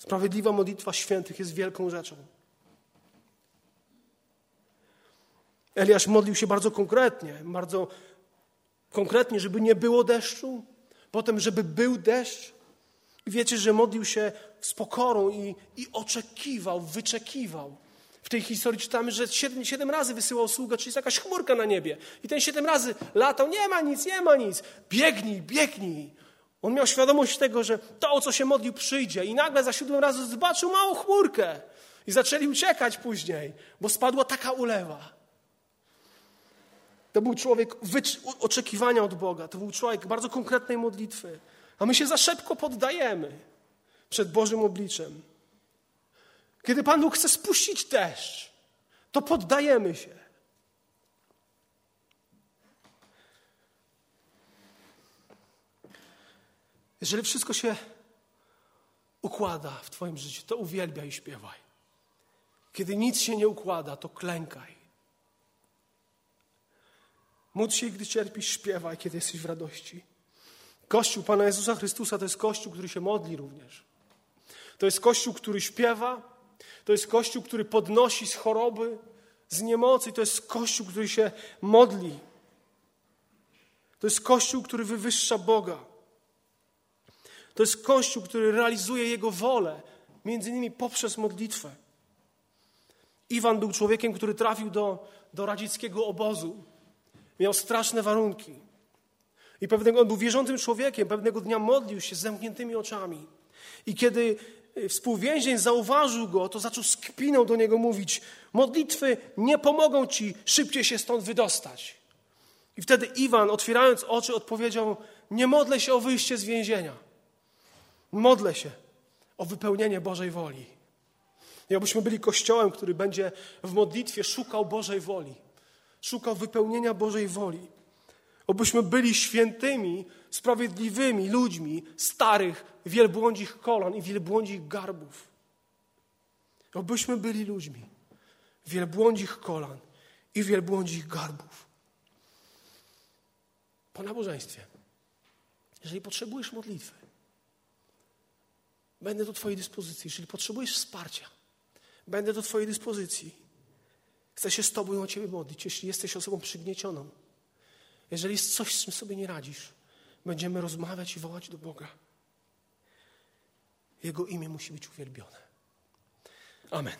Sprawiedliwa modlitwa świętych jest wielką rzeczą. Eliasz modlił się bardzo konkretnie, bardzo konkretnie, żeby nie było deszczu, potem, żeby był deszcz. I wiecie, że modlił się z pokorą i, i oczekiwał, wyczekiwał. W tej historii czytamy, że siedem, siedem razy wysyłał sługę, czyli jest jakaś chmurka na niebie. I ten siedem razy latał, nie ma nic, nie ma nic. Biegnij, biegnij. On miał świadomość tego, że to, o co się modlił, przyjdzie. I nagle za siódmym razem zobaczył małą chmurkę. I zaczęli uciekać później, bo spadła taka ulewa. To był człowiek oczekiwania od Boga. To był człowiek bardzo konkretnej modlitwy. A my się za szybko poddajemy przed Bożym obliczem. Kiedy Pan Bóg chce spuścić deszcz, to poddajemy się. Jeżeli wszystko się układa w Twoim życiu, to uwielbiaj i śpiewaj. Kiedy nic się nie układa, to klękaj. Módl się, gdy cierpisz, śpiewaj, kiedy jesteś w radości. Kościół Pana Jezusa Chrystusa to jest Kościół, który się modli również. To jest Kościół, który śpiewa. To jest Kościół, który podnosi z choroby, z niemocy. To jest Kościół, który się modli. To jest Kościół, który wywyższa Boga. To jest Kościół, który realizuje Jego wolę, między innymi poprzez modlitwę. Iwan był człowiekiem, który trafił do, do radzieckiego obozu. Miał straszne warunki. I pewnego, on był wierzącym człowiekiem, pewnego dnia modlił się z zamkniętymi oczami. I kiedy y, współwięzień zauważył go, to zaczął z kpiną do niego mówić: Modlitwy nie pomogą ci szybciej się stąd wydostać. I wtedy Iwan, otwierając oczy, odpowiedział: Nie modlę się o wyjście z więzienia. Modlę się o wypełnienie Bożej woli. I abyśmy byli kościołem, który będzie w modlitwie szukał Bożej woli, szukał wypełnienia Bożej woli. Obyśmy byli świętymi, sprawiedliwymi ludźmi starych, wielbłądzich kolan i wielbłądzich garbów. Obyśmy byli ludźmi wielbłądzich kolan i wielbłądzich garbów. Po nabożeństwie, jeżeli potrzebujesz modlitwy, będę do Twojej dyspozycji. Jeżeli potrzebujesz wsparcia, będę do Twojej dyspozycji. Chcę się z Tobą o Ciebie modlić, jeśli jesteś osobą przygniecioną. Jeżeli jest coś, z czym sobie nie radzisz, będziemy rozmawiać i wołać do Boga. Jego imię musi być uwielbione. Amen.